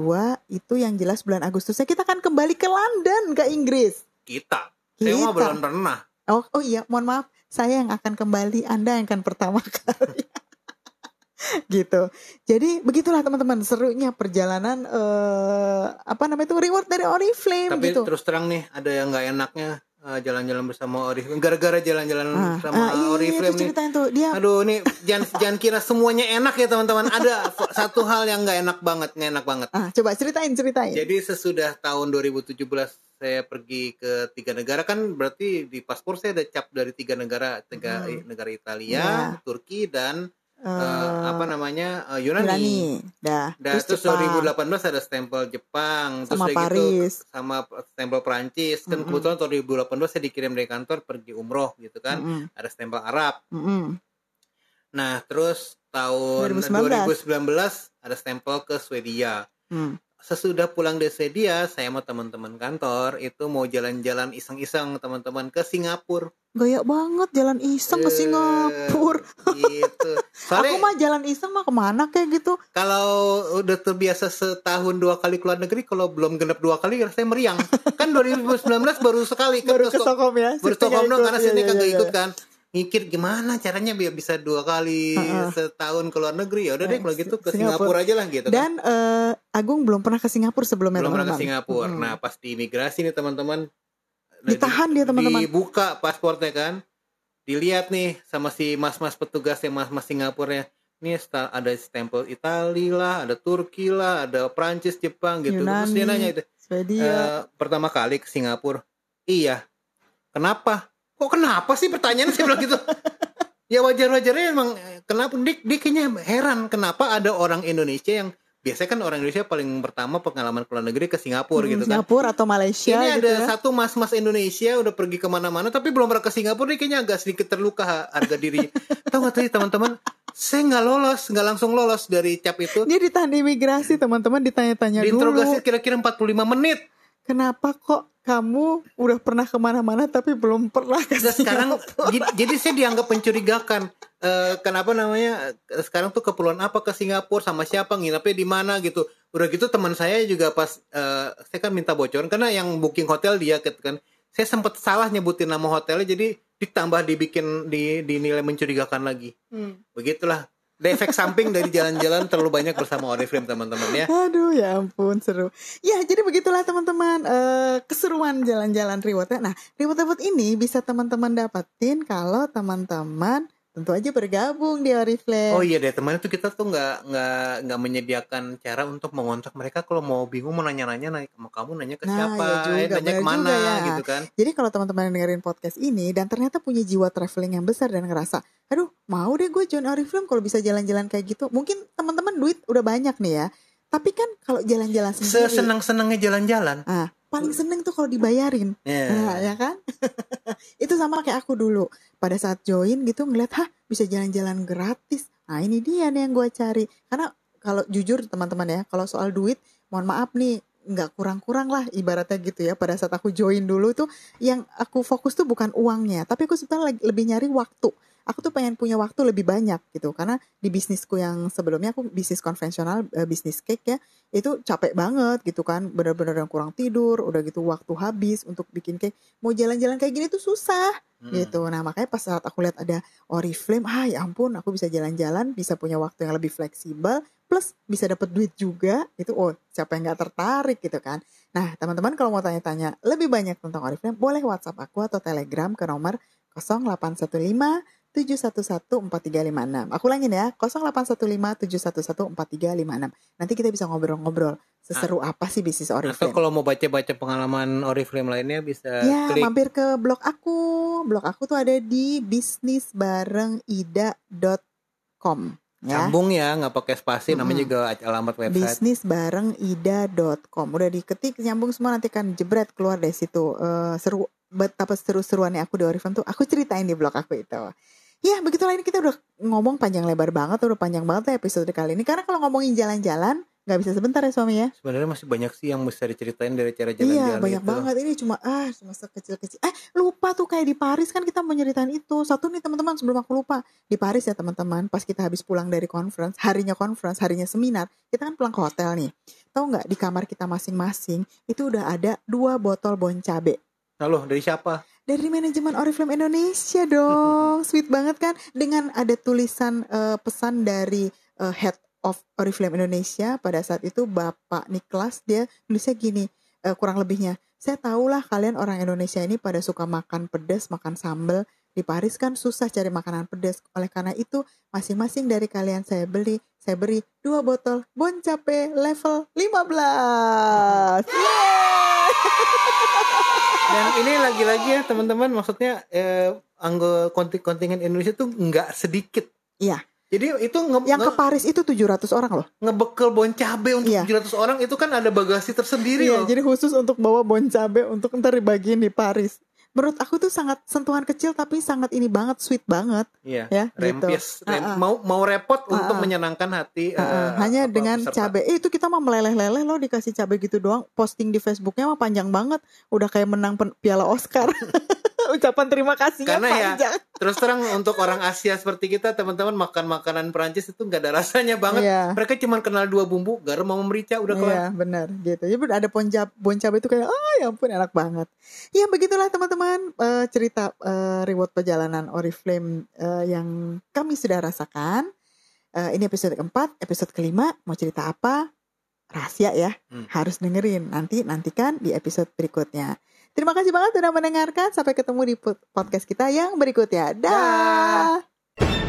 itu yang jelas bulan Agustusnya kita akan kembali ke London ke Inggris. Kita. Saya Kita. belum pernah. Oh, oh iya, mohon maaf, saya yang akan kembali, Anda yang akan pertama kali. gitu. Jadi begitulah teman-teman serunya perjalanan eh apa namanya itu reward dari Oriflame Tapi gitu. terus terang nih ada yang nggak enaknya eh, jalan-jalan bersama Oriflame. Gara-gara jalan-jalan Ah, sama ah, iya, Oriflame itu nih. tuh dia Aduh, ini jangan jangan kira semuanya enak ya teman-teman. Ada satu hal yang nggak enak banget, nggak enak banget. ah coba ceritain ceritain. Jadi sesudah tahun 2017 saya pergi ke tiga negara kan berarti di paspor saya ada cap dari tiga negara, tiga Hmm. negara Italia, Iya. Turki dan eh, apa namanya eh, Yunani. Yunani. Dah. Dan terus, Jepang. 2018 ada stempel Jepang, terus Sama udah gitu Paris. sama stempel Prancis. Kan Mm-mm. kebetulan tahun 2018 saya dikirim dari kantor pergi umroh gitu kan. Mm-mm. Ada stempel Arab. Mm-mm. Nah, terus tahun 2019. 2019 ada stempel ke Swedia. Hmm. Sesudah pulang dari Swedia, saya sama teman-teman kantor itu mau jalan-jalan iseng-iseng teman-teman ke Singapura. Gaya banget jalan iseng ke Eh, Singapura. Gitu. Aku mah jalan iseng mah ke mana kayak gitu. kalau udah terbiasa setahun dua kali keluar negeri, kalau belum genap dua kali rasanya meriang. kan 2019 baru sekali kan Baru ke Sto- Stockholm ya. baru Stockholm dong karena Iya, sini iya, kagak iya. ikut kan. Mikir gimana caranya biar bisa dua kali Heeh. setahun ke luar negeri. Ya udah deh Eh, kalau gitu ke Singapura. Singapura aja lah gitu kan. Dan eh, Agung belum pernah ke Singapura sebelumnya belum pernah ke. Singapura. Mm. Nah, pas di imigrasi nih teman-teman. Nah, Ditahan di- dia, teman-teman. Dibuka paspornya kan. Dilihat nih sama si mas-mas petugas yang mas-mas Singapura Ini ada stempel Itali lah, ada Turki lah, ada Prancis, Jepang gitu. Terus dia Yunani. nanya itu. "Eh, pertama kali ke Singapura. Iya. Kenapa? Kok kenapa sih pertanyaannya saya bilang gitu? ya wajar-wajarnya emang eh, kenapa Dik, Dik kayaknya heran kenapa ada orang Indonesia yang biasanya kan orang Indonesia paling pertama pengalaman ke luar negeri ke Singapura Hmm, gitu kan. Singapura atau Malaysia Ini gitu ada ya. satu mas-mas Indonesia udah pergi ke mana-mana tapi belum pernah ke Singapura nih kayaknya agak sedikit terluka ha- harga diri. Tahu nggak tadi teman-teman? Saya nggak lolos, nggak langsung lolos dari cap itu. Dia ditahan di imigrasi teman-teman ditanya-tanya dulu. Diinterogasi kira-kira 45 menit. Kenapa kok kamu udah pernah ke mana-mana tapi belum pernah ke sekarang jadi, jadi saya dianggap mencurigakan. Eh, kenapa namanya eh, sekarang tuh keperluan apa ke Singapura sama siapa nginepnya di mana gitu. Udah gitu teman saya juga pas eh, saya kan minta bocoran karena yang booking hotel dia gitu kan. Saya sempat salah nyebutin nama hotelnya jadi ditambah dibikin di dinilai mencurigakan lagi. Hmm. Begitulah. Efek samping dari jalan-jalan terlalu banyak bersama Oriflame teman-teman ya. Aduh ya ampun seru. Ya jadi begitulah teman-teman eh, keseruan jalan-jalan rewardnya. Nah reward-reward ini bisa teman-teman dapetin kalau teman-teman tentu aja bergabung di Oriflame. Oh iya deh teman itu kita tuh nggak nggak nggak menyediakan cara untuk mengontak mereka kalau mau bingung mau nanya-nanya naik sama kamu nanya ke Nah, siapa, iya juga, eh, nanya ke mana juga ya. gitu kan. Jadi kalau teman-teman yang dengerin podcast ini dan ternyata punya jiwa traveling yang besar dan ngerasa, aduh mau deh gue join Oriflame kalau bisa jalan-jalan kayak gitu. Mungkin teman-teman duit udah banyak nih ya. Tapi kan kalau jalan-jalan sendiri, Sesenang-senangnya jalan-jalan. ah, paling seneng tuh kalau dibayarin. Ya. Nah, ya kan? itu sama kayak aku dulu. Pada saat join gitu ngeliat, hah bisa jalan-jalan gratis. Nah ini dia nih yang gue cari. Karena kalau jujur teman-teman ya, kalau soal duit, mohon maaf nih, nggak kurang-kurang lah ibaratnya gitu ya. Pada saat aku join dulu tuh, yang aku fokus tuh bukan uangnya, tapi aku sebenarnya lagi- lebih nyari waktu. Aku tuh pengen punya waktu lebih banyak gitu, karena di bisnisku yang sebelumnya aku bisnis konvensional, eh, bisnis cake ya, itu capek banget gitu kan, bener-bener yang kurang tidur, udah gitu waktu habis untuk bikin cake mau jalan-jalan kayak gini tuh susah Hmm. gitu. Nah makanya pas saat aku lihat ada Oriflame, ah ya ampun aku bisa jalan-jalan, bisa punya waktu yang lebih fleksibel, plus bisa dapat duit juga, itu oh siapa yang nggak tertarik gitu kan. Nah teman-teman kalau mau tanya-tanya lebih banyak tentang Oriflame, boleh WhatsApp aku atau Telegram ke nomor 0815 711 4356. Aku ulangin ya, 0815 711 4356. Nanti kita bisa ngobrol-ngobrol seseru apa sih bisnis Atau Oriflame. kalau mau baca-baca pengalaman Oriflame lainnya bisa Ya, klik mampir ke blog aku. Blog aku tuh ada di bisnisbarengida.com ya. sambung ya, nggak pakai spasi, namanya Mm-mm. juga alamat website. bisnisbarengida.com udah diketik nyambung semua nanti kan jebret keluar dari situ Eh, seru betapa seru-seruannya aku di Oriflame tuh aku ceritain di blog aku itu ya begitulah ini kita udah ngomong panjang lebar banget udah panjang banget ya episode kali ini. Karena kalau ngomongin jalan-jalan nggak bisa sebentar ya suami ya? Sebenarnya masih banyak sih yang bisa diceritain dari cara Iya jalan-jalan banyak itu. banget. Ini cuma ah cuma sekecil-kecil. Eh lupa tuh kayak di Paris kan kita mau nyeritain itu. Satu nih teman-teman sebelum aku lupa. Di Paris ya teman-teman pas kita habis pulang dari conference harinya conference harinya seminar kita kan pulang ke hotel nih. Tahu nggak di kamar kita masing-masing itu udah ada dua botol bon cabe. Halo, dari siapa? Dari manajemen Oriflame Indonesia dong. Sweet banget kan? Dengan ada tulisan eh, pesan dari eh, head of Oriflame Indonesia pada saat itu Bapak Niklas dia nulisnya gini eh, kurang lebihnya saya tahulah kalian orang Indonesia ini pada suka makan pedas makan sambal. Di Paris kan susah cari makanan pedas. Oleh karena itu masing-masing dari kalian saya beli saya beri dua botol Bon Cape level 15 Dan ini lagi-lagi ya teman-teman, maksudnya eh, anggota konting- kontingen Indonesia tuh nggak sedikit. Iya. Jadi itu nge, Yang ke Paris itu 700 orang loh. ngebekel bon cabe untuk Iya. 700 orang itu kan ada bagasi tersendiri Iya, loh. jadi khusus untuk bawa bon cabe untuk ntar dibagiin di Paris. Menurut aku tuh sangat sentuhan kecil tapi sangat ini banget sweet banget Iya. ya gitu. Rempes, rem- Ah, ah. mau mau repot untuk Ah, ah. menyenangkan hati. Heeh, eh, hanya apa, dengan peserta. cabai. Eh, itu kita mah meleleh-leleh loh dikasih cabai gitu doang. Posting di Facebooknya mah panjang banget. Udah kayak menang piala Oscar. Ucapan terima kasihnya Karena ya, panjang. Terus terang untuk orang Asia seperti kita teman-teman makan makanan Perancis itu nggak ada rasanya banget. Iya. Mereka cuma kenal dua bumbu, garam sama merica udah kelar. Iya benar gitu. Jadi ada bon cabai, bon cabai itu kayak ah ya ampun enak banget. Ya begitulah teman-teman eh, cerita eh, reward perjalanan Oriflame eh, yang kami sudah rasakan. Eh, ini episode keempat, episode kelima mau cerita apa? Rahasia ya, Hmm. harus dengerin. Nanti nantikan di episode berikutnya. Terima kasih banget sudah mendengarkan. Sampai ketemu di pod- podcast kita yang berikutnya. Dah. Dah.